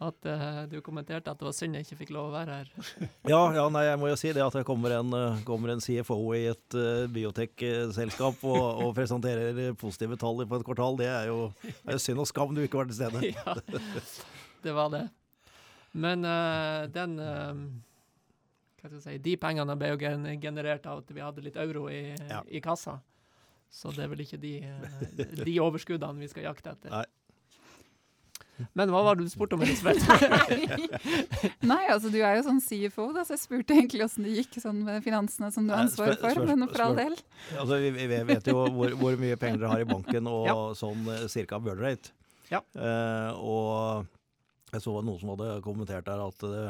At uh, du kommenterte at det var synd jeg ikke fikk lov å være her. Ja, ja, nei, jeg må jo si det at det kommer en, eh, kommer en CFO i et uh, biotek-selskap og, og presenterer positive tall på et kvartal, det er jo, er jo synd og skam du ikke var til stede. ja, det var det. Men uh, den Hva skal jeg si De pengene ble jo generert av at vi hadde litt euro i, Ja. i kassa. Så det er vel ikke de, de overskuddene vi skal jakte etter. Nei. Men hva var det du spurte om, Elisabeth? Nei, altså du er jo sånn CFO, da, så jeg spurte egentlig åssen det gikk sånn med finansene som du har ansvar ansvaret for, spør- men for all del. Altså, vi, vi vet jo hvor, hvor mye penger dere har i banken, og Ja. sånn eh, cirka burn rate. Ja. Uh, og jeg så noen som hadde kommentert der at det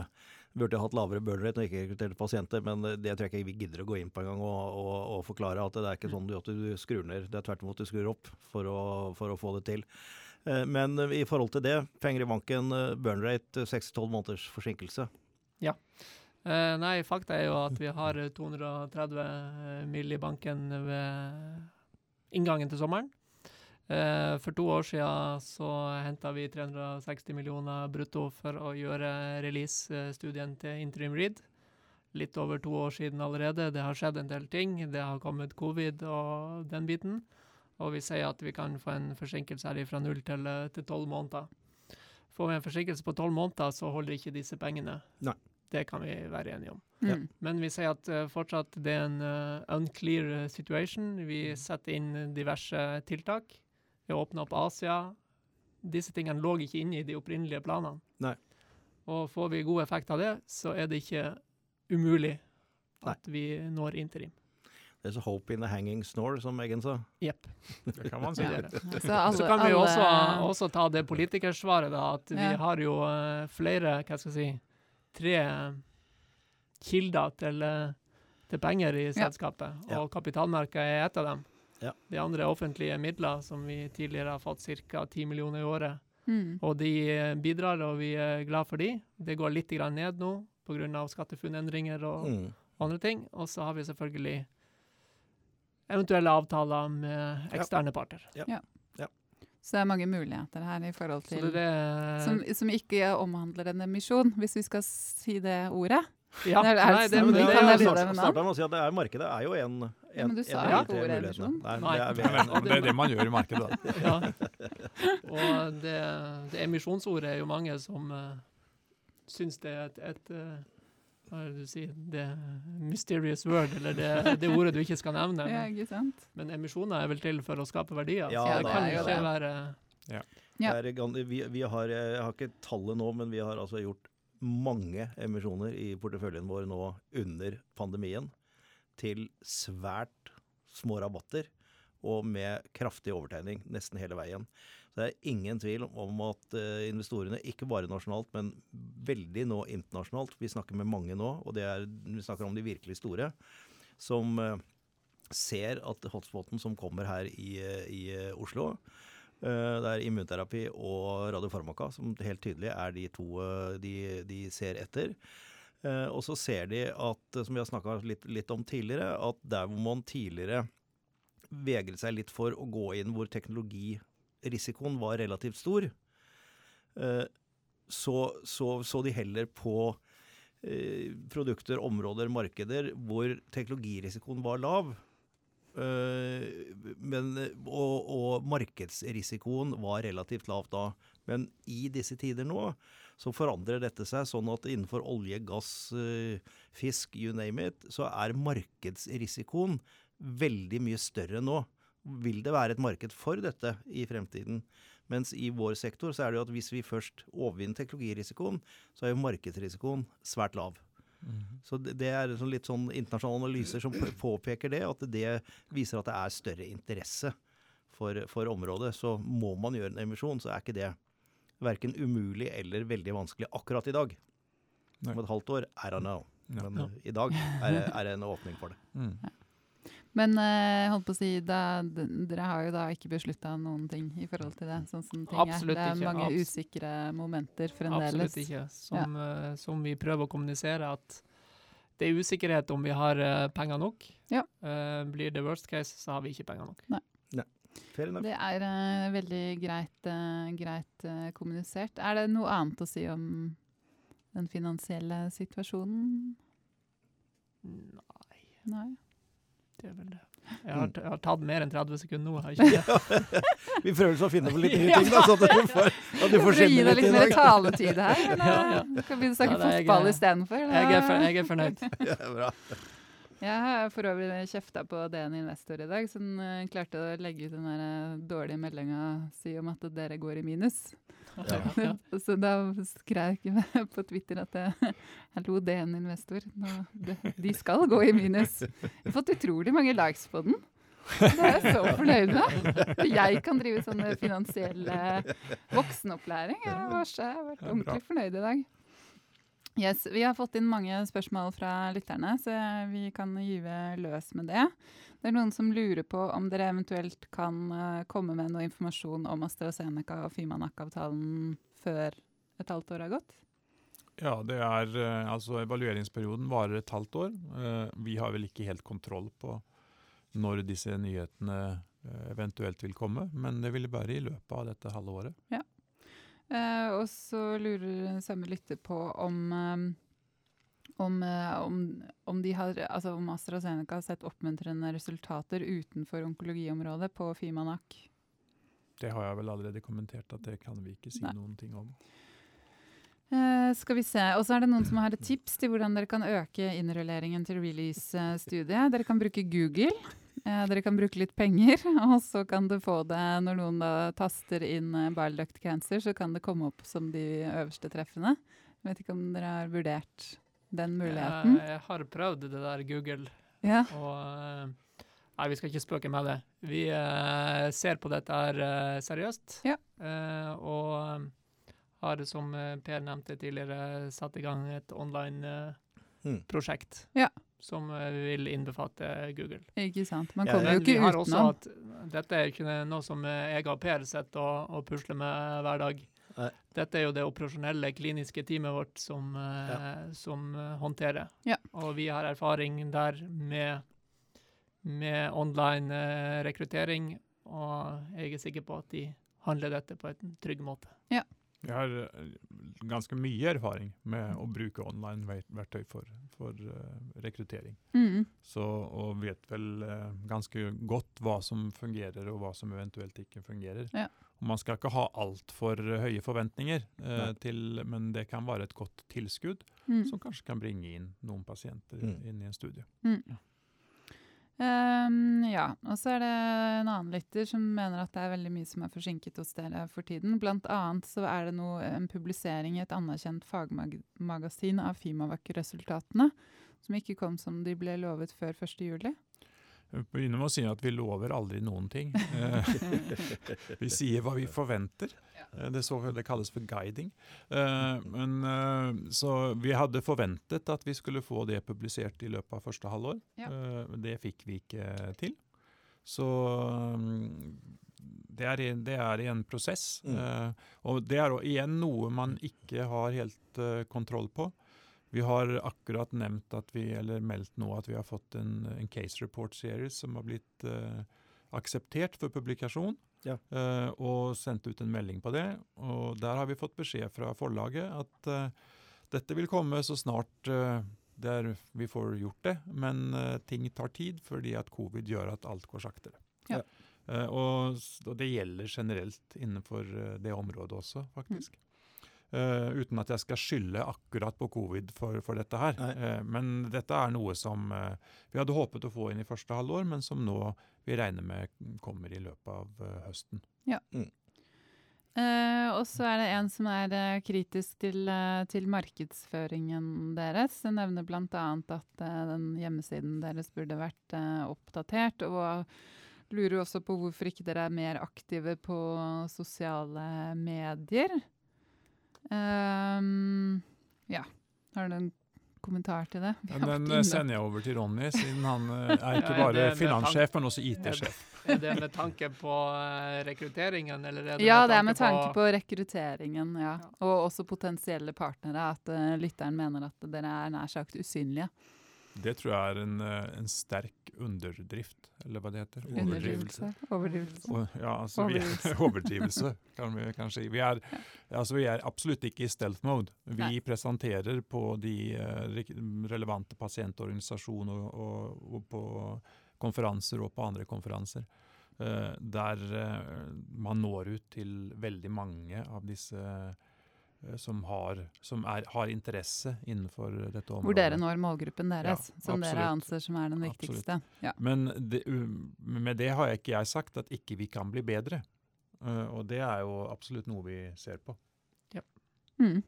burde hatt lavere burn rate når ikke rekrutterte pasienter, men det tror jeg ikke vi gidder å gå inn på engang og, og, og forklare at det er ikke sånn at du skrur ned, det er tvert imot du skrur opp for å, for å få det til. Eh, Men i forhold til det, penger i banken, eh, burn rate 6-12 måneders forsinkelse. Ja. nei, fakta er jo at vi har eh, 230 mill. i banken ved inngangen til sommeren. Eh, for to år siden så henta vi 360 millioner brutto for å gjøre release-studien til Interim Read. Litt over to år siden allerede. Det har skjedd en del ting. Det har kommet covid og den biten. Og vi sier at vi kan få en forsinkelse her fra null til eh, til tolv måneder. Får vi en forsinkelse på tolv måneder, så holder ikke disse pengene. Nei. Det kan vi være enige om. Ja. Mm. Men vi sier at uh, fortsatt det er en uh, unclear situation. Vi setter inn diverse tiltak. Vi åpner opp Asia. Disse tingene lå ikke inne i de opprinnelige planene. Nei. Og får vi god effekt av det, så er det ikke umulig Nei. at vi når interim. There's a hope in a hanging snore, som Eggen sa. Jepp. Det kan man si. er. Så, altså, Så kan vi jo også, også ta det politikersvaret, da. At vi har jo eh, flere, hva skal jeg si, tre kilder til, eh, til penger i selskapet. Ja. Og kapitalmerket er et av dem. Ja. De andre er offentlige midler, som vi tidligere har fått ca. 10 millioner i året. Mm. Og de eh, bidrar, og vi er glad for de. Det går litt grann ned nå pga. SkatteFUNN-endringer og Mm. andre ting. Og så har vi selvfølgelig eventuelle avtaler med eksterne parter. Så det er mange muligheter her i forhold til det det som, som ikke omhandler en emisjon, hvis vi skal si det ordet. Ja, Det er- er nei, det, sånn det, det, jo- starta med å si at det er markedet er jo en, en, Ja, men du sa en jo av de ikke tre ordet mulighetene. emisjon. Nei, Nei. det er, Men det er det man gjør i markedet. da. ja. Og det, det emisjonsordet er jo mange som uh, syns det er et, et eh, hva er det du sier, det mysterious word, eller det, det ordet du ikke skal nevne. Ja, ikke sant? Men emisjoner er vel til for å skape verdier. Ja, så det det kan jo ikke det. være Ja. Det er vi, vi har, jeg har ikke tallet nå, men vi har altså gjort mange emisjoner i porteføljen vår nå under pandemien. Til svært små rabatter og med kraftig overtegning nesten hele veien. Så det er ingen tvil om at eh, investorene, ikke bare nasjonalt, men veldig nå internasjonalt, vi snakker med mange nå, og er, vi snakker om de virkelig store, som eh, ser at hotspoten som kommer her i, i Oslo, Eh, Det er immunterapi og radiofarmaka som helt tydelig er de to de, de ser etter. Og så ser de at, som vi har snakka litt, litt om tidligere, at der hvor man tidligere vegret seg litt for å gå inn hvor teknologirisikoen var relativt stor, eh, så så, så de heller på eh, produkter, områder, markeder hvor teknologirisikoen var lav. Eh, men, og, og markedsrisikoen var relativt lav da. Men i disse tider nå så forandrer dette seg sånn at innenfor olje, gass, fisk, you name it, så er markedsrisikoen veldig mye større nå. Vil det være et marked for dette i fremtiden? Mens i vår sektor så er det jo at hvis vi først overvinner teknologirisikoen, så er jo markedsrisikoen svært lav. Så det er sånn litt sånn internasjonale analyser som påpeker det, at det viser at det er større interesse for, for området. Så må man gjøre en emisjon, så er ikke det verken umulig eller veldig vanskelig akkurat i dag. Nei. Om et halvt år, I don't know. Men i dag er, er det en åpning for det. Mm. Men eh, holdt på å si, da, dere har jo da ikke beslutta noen ting i forhold til det? sånn som ting Absolutt er. Det er ikke. mange Abs- usikre momenter fremdeles. Absolutt ikke. Som, eh, som vi prøver å kommunisere, at det er usikkerhet om vi har eh, penger nok. Ja. Eh, blir det worst case, så har vi ikke penger nok. Nei. enough. Det er uh, veldig greit, uh, greit uh, kommunisert. Er det noe annet å si om den finansielle situasjonen? Nei, Nei. Det er vel det. Jeg har, Mm. jeg har tatt mer enn 30 sekunder nå, har jeg ikke det? Vi prøver å finne på litt nye ting, da, så at du får, at du får å gi deg litt litt mer taletid her. Eller? Ja, ja. Du kan begynne å snakke Ja, fotball istedenfor. Jeg jeg er fornøyd. Ja, bra. Jeg har for øvrig kjefta på DN Investor i dag, som eh, klarte å legge ut den der eh, dårlige meldinga si om at dere går i minus. Ja. Så da skrev jeg på Twitter at jeg, hallo, DN Investor, nå, de, skal gå i minus. Jeg har fått utrolig mange likes på den. Det er jeg så fornøyd med. Jeg kan drive sånn finansiell eh, voksenopplæring. Jeg, har vært ordentlig fornøyd i dag. Yes, vi har fått inn mange spørsmål fra lytterne, så vi kan gyve løs med det. Det er noen som lurer på om dere eventuelt kan eh, komme med noe informasjon om AstraZeneca og Fimanak-avtalen før et halvt år har gått? Ja, det er eh, altså evalueringsperioden varer et halvt år. Eh, Vi har vel ikke helt kontroll på når disse nyhetene eventuelt vil komme, men det vil være i løpet av dette halve året. Eh, og så lurer samme lytter på om om, eh, om, om, de har, altså om AstraZeneca har sett oppmuntrende resultater utenfor onkologiområdet på Fimanak. Det har jeg vel allerede kommentert at det kan vi ikke si Nei. noen ting om. Uh, skal vi se. Og så er det noen som har et tips til hvordan dere kan øke innrulleringen til release-studiet. Dere kan bruke Google. Eh, dere kan bruke litt penger, og så kan du få det når noen da taster inn eh, bile duct cancer, så kan det komme opp som de øverste treffene. Jeg vet ikke om dere har vurdert den muligheten. Jeg, jeg har prøvd det der Google, Ja. og eh, Nei, vi skal ikke spøke med det. Vi eh, ser på dette her eh, seriøst. Ja. eh, og eh, har, som Per nevnte tidligere, satt i gang et Mm. online-prosjekt. Ja. Som eh, vil innbefatte Google. Ikke sant. Man kommer ja, jo ikke utenom. at dette er ikke noe som eh, jeg og Per sitter og, og pusler med hver dag. Nei. Dette er jo det operasjonelle kliniske teamet vårt som, ja. som eh, håndterer. Ja. Og vi har erfaring der med, med online eh, rekruttering, og jeg er sikker på at de handler dette på en trygg måte. Jeg har eh, ganske mye erfaring med å bruke online-verktøy for, for eh, rekruttering. Mm. Så, og vet vel eh, ganske godt hva som fungerer og hva som eventuelt ikke fungerer. Ja. Og man skal ikke ha altfor høye forventninger, eh, til, men det kan være et godt tilskudd Mm. som kanskje kan bringe inn noen pasienter Mm. inn i en studie. Mm. Ehm, ja, og så er det en annen lytter som mener at det er veldig mye som er forsinket hos dere for tiden. Blant annet så er det noe, en publisering i et anerkjent fagmagasin av Fimavac-resultatene, som ikke kom som de ble lovet før 1. juli. Vil med å si at vi lover aldri noen ting. Eh, vi sier hva vi forventer. Eh, Det, så, det kalles for guiding. Eh, men, så vi hadde forventet at vi skulle få det publisert i løpet av første halvår. Ja. Eh, det fikk vi ikke til. Så mm, det er, i, det er en prosess. Mm. Eh, og det er igjen noe man ikke har helt kontroll på. Vi har akkurat nevnt at vi, eller meldt nå at vi har fått en, en case report series som har blitt eh, akseptert for publikasjon. Ja. eh, og sendt ut en melding på det. Og der har vi fått beskjed fra forlaget at eh, dette vil komme så snart eh, der vi får gjort det. Men eh, ting tar tid fordi at covid gjør at alt går saktere. Ja. Eh, og, og det gjelder generelt innenfor det området også, faktisk. Eh, uten at jeg skal skylde akkurat på covid for, for dette her. Eh, men dette er noe som uh, vi hadde håpet å få inn i første halvår, men som nå vi regner med kommer i løpet av høsten. Eh, og så er det en som er kritisk til, til markedsføringen deres. Den nevner bl.a. at den hjemmesiden deres burde vært oppdatert. Og lurer også på hvorfor ikke dere er mer aktive på sosiale medier. Ehm, ja. Har du en kommentar til det? Ja, Den eh, sender jeg over til Ronny, siden han eh, er ikke bare ja, finanssjef, men også IT-sjef. Er det med tanke på eh, rekrutteringen, eller er det Ja, det er med tanke på, på rekrutteringen, ja. Og også potensielle partnere. At lytteren mener at dere er nær sagt usynlige. Det tror jeg er en, eh, en sterk underdrift, eller hva det heter. Overdrivelse. Og, ja, altså vi er, overdrivelse, kan vi kanskje si. Vi er, altså, vi er absolutt ikke i stealth mode. Vi Nei. presenterer på de eh, relevante pasientorganisasjoner og, og, og på konferanser og på andre konferanser. Uh, der uh, man når ut til veldig mange av disse eh, som, har, som er, har interesse innenfor dette området. Hvor dere når målgruppen deres, Ja, som dere anser som er den viktigste. Ja. Men det, med det har jeg ikke jeg sagt at ikke vi kan bli bedre. Eh, og det er jo absolutt noe vi ser på. Mm.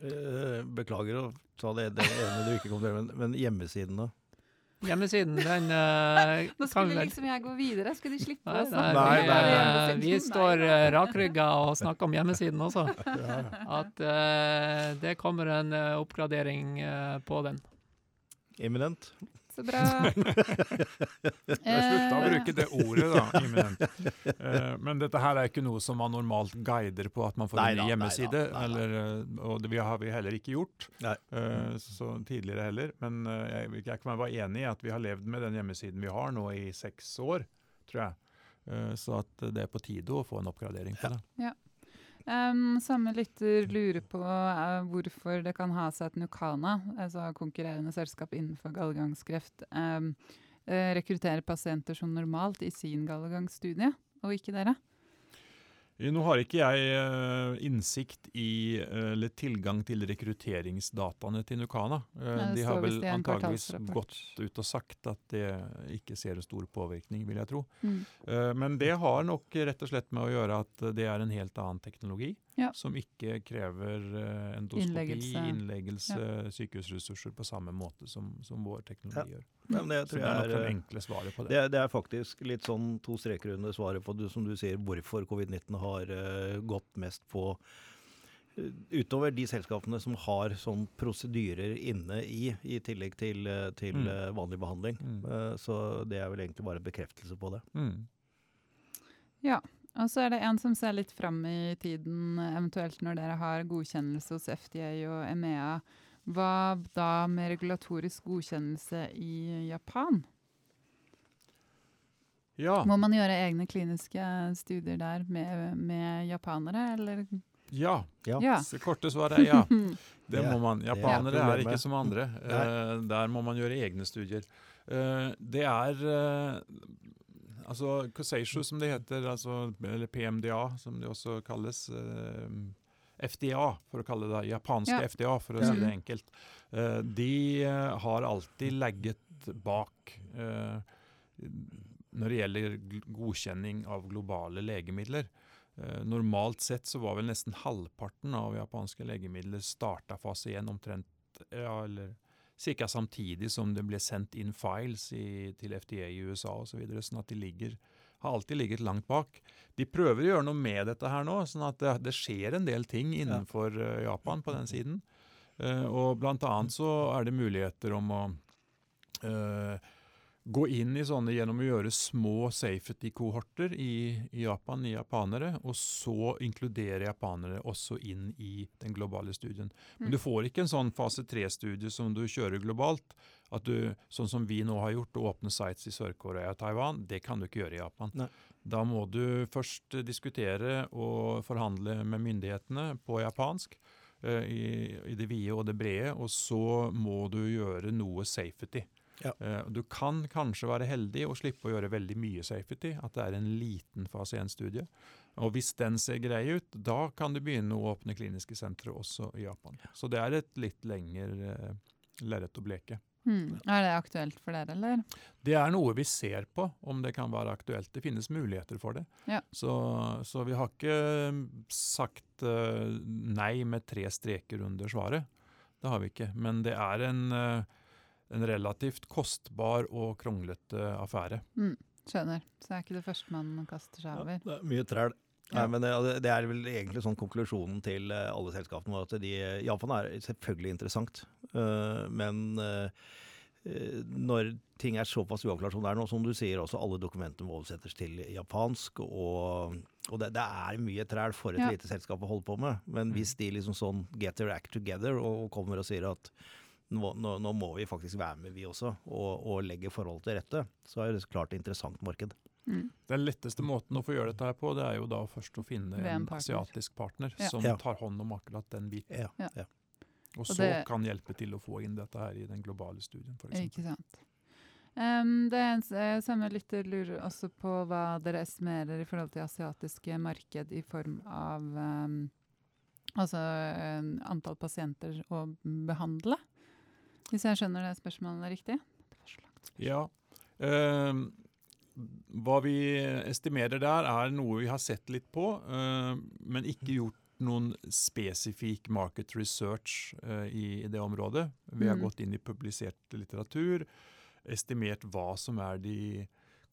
Eh, beklager å ta det, det ene du ikke kom til, men, men hjemmesiden da? Hjemmesiden, den uh, Nå kan skulle vel liksom jeg gå videre, skulle de slippe Nei, å snakke Nei, vi, nei, nei. eh, vi står uh, rakrygga og snakker om hjemmesiden også. Ja, At uh, det kommer en eh, oppgradering eh, på den. Imminent? Så bra. slutt slutta å bruke det ordet, da. imminent. Eh, men dette her er ikke noe som man normalt guider på at man får Nei en ny nei hjemmeside. da, nei da. eller, eh, og det har vi heller ikke gjort Nei. eh, så tidligere heller. Men eh, jeg, jeg kan være enig i at vi har levd med den hjemmesiden vi har nå i seks år, tror jeg. Eh, så at det er på tide å få en oppgradering på det. Um, samme lytter lurer på uh, hvorfor det kan ha seg at Nukana, altså konkurrerende selskap innenfor gallegangskreft, um, uh, rekrutterer pasienter som normalt i sin gallegangsstudie, og ikke dere. Eh, Nå har ikke jeg eh, innsikt i eh, eller tilgang til rekrutteringsdataene til Nukana. De har vel antageligvis gått ut og sagt at det ikke ser en stor påvirkning, vil jeg tro. Mm. Men det har nok rett og slett med å gjøre at det er en helt annen teknologi. Ja. Som ikke krever eh, endoskopi, Innleggelse. innleggelse, sykehusressurser på samme måte som, som vår teknologi gjør. Ja, men det det er nok det er, enkle svaret på det. det, er- det er faktisk litt sånn to streker under svaret på det, som du sier, hvorfor covid-19 har uh, gått mest på eh, Utover de selskapene som har sånn prosedyrer inne i, i tillegg til, eh, til Mm. eh, vanlig behandling. Mm. Eh, Så det er vel egentlig bare en bekreftelse på det. Mm. Og så er det en som ser litt fram i tiden, eventuelt når dere har godkjennelse hos FDA og EMEA. Hva da med regulatorisk godkjennelse i Japan? Ja. Må man gjøre egne kliniske studier der med, med japanere, eller? ja. Ja. Ja. Korte svaret er ja. Det må man. er Japanere er, ikke som andre. Eh, der må man gjøre egne studier. Eh, det er eh, altså Cosacio, som det heter, altså, eller PMDA, som det også kalles. eh, FDA, for å kalle det japanske Ja. FDA, for å si det enkelt. Eh, de eh, har alltid legget bak eh, når det gjelder godkjenning av globale legemidler. Eh, normalt sett så var vel nesten halvparten av japanske legemidler starta fase 1 omtrent ja, eller ca. samtidig som det ble sendt inn files i, til FDA i USA osv. Så videre, sånn at de ligger, har alltid ligget langt bak. De prøver å gjøre noe med dette her nå, sånn at det, det skjer en del ting innenfor eh, Japan på den siden. Uh, og blant annet så er det muligheter om å eh, gå inn i sånne gjennom å gjøre små safety-kohorter i, i Japan, i japanere, og så inkludere japanere også inn i den globale studien. Men Mm. du får ikke en sånn fase 3-studie som du kjører globalt. At du, sånn som vi nå har gjort, å åpne sites i Sør-Korea og Taiwan, det kan du ikke gjøre i Japan. Nei. Da må du først diskutere og forhandle med myndighetene på japansk eh, i, i det vide og det brede, og så må du gjøre noe safety. Ja. Eh, Du kan kanskje være heldig og slippe å gjøre veldig mye safety, at det er en liten fase 1-studie. Og hvis den ser grei ut, da kan du begynne å åpne kliniske sentre også i Japan. Så det er et litt lengre eh, lerret å bleke. Mm. Er det aktuelt for dere, eller? Det er noe vi ser på, om det kan være aktuelt. Det finnes muligheter for det. Ja. Så, så vi har ikke sagt eh, nei med tre streker under svaret. Det har vi ikke. Men det er en, en relativt kostbar og kronglete affære. Mm, Skjønner. Så det er ikke det første man kaster seg over. Det er mye træl. Nei, men det, det er vel egentlig sånn konklusjonen til eh, alle selskapene. At de, Japan er selvfølgelig interessant, øh, men øh, når ting er såpass uavklart som det er nå, som du sier også, alle dokumentene må oversettes til japansk. Og, og det, det, er mye træl for et Ja. lite selskap å holde på med. Men hvis de liksom sånn get their act together og, og kommer og sier at nå, nå, nå må vi faktisk være med, vi også, og, og legge forholdet til rette, så er det så klart et interessant marked. Mm. Den letteste måten å få gjøre dette her på, det er jo da først å finne en en partner. asiatisk partner Ja. som Ja. tar hånd om akkurat den biten. Ja. Og Og så det- kan hjelpe til å få inn dette her i den globale studien, f.eks. Ikke sant. Um, det er en, eh, Samme lytter lurer også på hva dere estimerer i forhold til asiatiske marked i form av um, altså um, antall pasienter å behandle. Hvis jeg skjønner det spørsmålet riktig? Det så langt. Ja. Eh, hva vi estimerer der, er noe vi har sett litt på, eh, men ikke gjort noen spesifikk market research eh, i, i det området. Vi har mm. gått inn i publisert litteratur, estimert hva som er de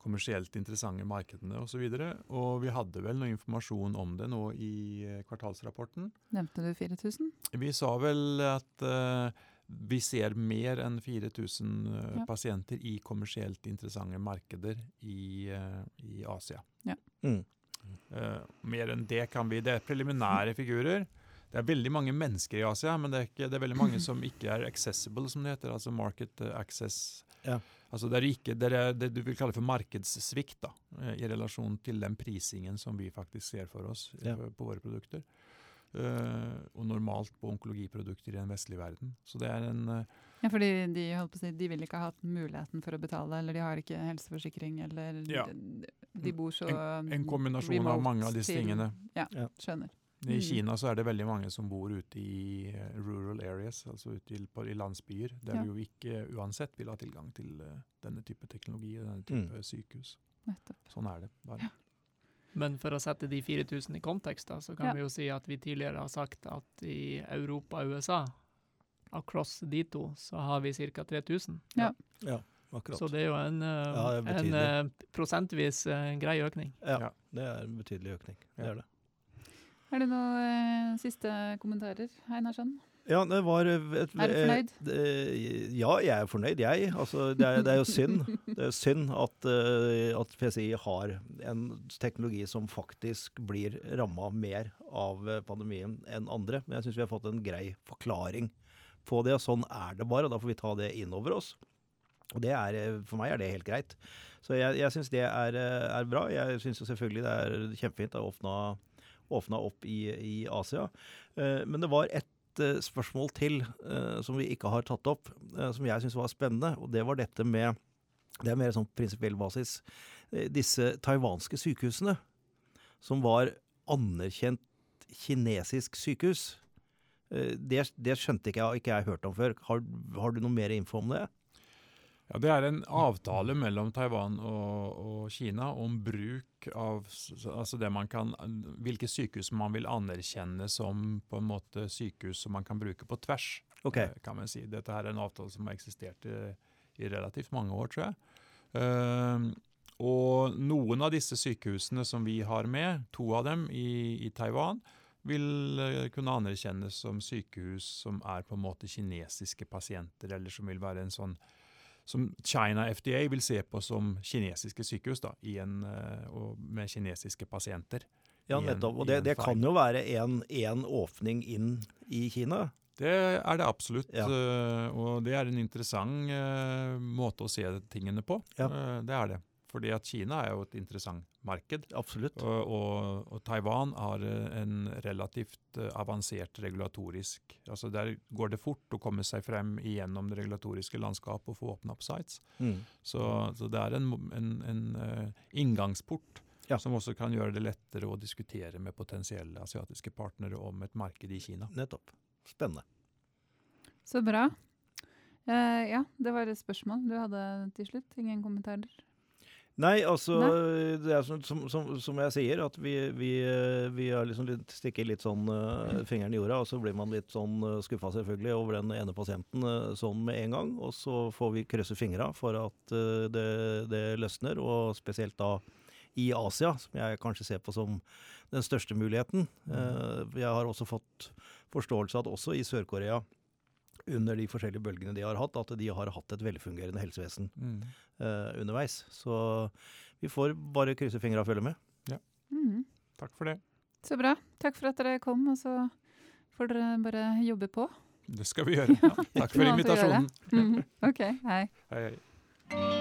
kommersielt interessante markedene osv. Og, så og vi hadde vel noe informasjon om det nå i eh, kvartalsrapporten. Nevnte du 4000? Vi sa vel at eh, vi ser mer enn 4000 eh, Ja. pasienter i kommersielt interessante markeder i, eh, i Asia. Mm. Uh, mer enn det kan vi. Det er preliminære figurer. Det er veldig mange mennesker i Asia, men det er, ikke, det er veldig mange som ikke er accessible, som det heter. Altså market access. Ja. Altså det er ikke det, er det du vil kalle for markedssvikt da, i relasjon til den prisingen som vi faktisk ser for oss Ja. på våre produkter. Eh, og normalt på onkologiprodukter i den vestlige verden. Så det er en eh, Ja, fordi de, holdt på å si, de vil ikke ha hatt muligheten for å betale, eller de har ikke helseforsikring, eller Ja. de, de bor så en kombinasjon av mange av disse til- tingene. Ja, Ja. skjønner. I Mm. Kina så er det veldig mange som bor ute i eh, rural areas, altså ute i, på, i landsbyer, der Ja. du jo ikke uansett vil ha tilgang til denne type teknologi og denne type sykehus. Nettopp. Sånn er det bare. Men for å sette de 4000 i kontekst, da, så kan Ja. vi jo si at vi tidligere har sagt at i Europa og USA, across de to, så har vi ca. 3000. Ja, Akkurat. Så det er jo en, eh, Ja, er en eh, prosentvis eh, grei økning. ja, Ja. det er en betydelig økning. Det er det. Er det noen siste kommentarer, Einarsson? Ja, det var et, Er du fornøyd? eh, Ja, jeg er fornøyd, jeg. Altså, det, er, det er jo synd. Det er synd at, eh, at PCI har en teknologi som faktisk blir ramma mer av eh, pandemien enn andre. Men jeg syns vi har fått en grei forklaring på det. Sånn er det bare, og da får vi ta det inn over oss. Og det er, eh, For meg er det helt greit. Så jeg, jeg syns det er, eh, er bra. Jeg syns selvfølgelig det er kjempefint å åpne åpna opp i, i Asia. Eh, men det var ett eh, spørsmål til eh, som vi ikke har tatt opp, eh, som jeg syns var spennende. Og det var dette med Det er mer sånn prinsipiell basis. Disse taiwanske sykehusene, som var anerkjent kinesisk sykehus. Eh, det, det skjønte ikke jeg, ikke jeg hørt om før. Har, har du noe mer info om det? Ja, det er en avtale mellom Taiwan og, og Kina om bruk av altså det man kan, hvilke sykehus man vil anerkjenne som på en måte sykehus som man kan bruke på tvers. Ok. eh, kan man si. Dette her er en avtale som har eksistert i, i relativt mange år, tror jeg. Uh, og noen av disse sykehusene som vi har med, to av dem i, i Taiwan, vil eh, kunne anerkjennes som sykehus som er på en måte kinesiske pasienter, eller som vil være en sånn som China FDA vil se på som kinesiske sykehus, da, i en, eh, med kinesiske pasienter. Ja, nettopp. Og det, det kan jo være en, en åpning inn i Kina. Det er det absolutt, Ja. eh, og det er en interessant eh, måte å se tingene på. Ja. Det er det. Fordi at Kina er jo et interessant marked, Absolutt. og, og, og Taiwan har eh, en relativt eh, avansert regulatorisk altså Der går det fort å komme seg frem igjennom det regulatoriske landskapet og få åpne opp sites. Mm. Så, så det er en, en, en eh, inngangsport Ja. som også kan gjøre det lettere å diskutere med potensielle asiatiske partnere om et marked i Kina. Nettopp. Spennende. Så bra. Uh, ja, det var et spørsmål du hadde til slutt. Ingen kommentarer? Nei, altså det er som, som, som, som jeg sier, at vi, vi, eh, vi liksom litt, stikker litt sånn uh, fingeren i jorda, og så blir man litt sånn uh, skuffa selvfølgelig over den ene pasienten uh, sånn med en gang. Og så får vi krysse fingra for at uh, det, det løsner, og spesielt da i Asia, som jeg kanskje ser på som den største muligheten. Eh, jeg har også fått forståelse av at også i Sør-Korea, under de forskjellige bølgene de har hatt, at de har hatt et velfungerende helsevesen Mm. uh, underveis. Så vi får bare krysse fingra og følge med. Mm. Takk for det. Så bra. Takk for at dere kom, og så får dere bare jobbe på. Det skal vi gjøre. Takk for invitasjonen. Mm. OK, hei. Hei, hei.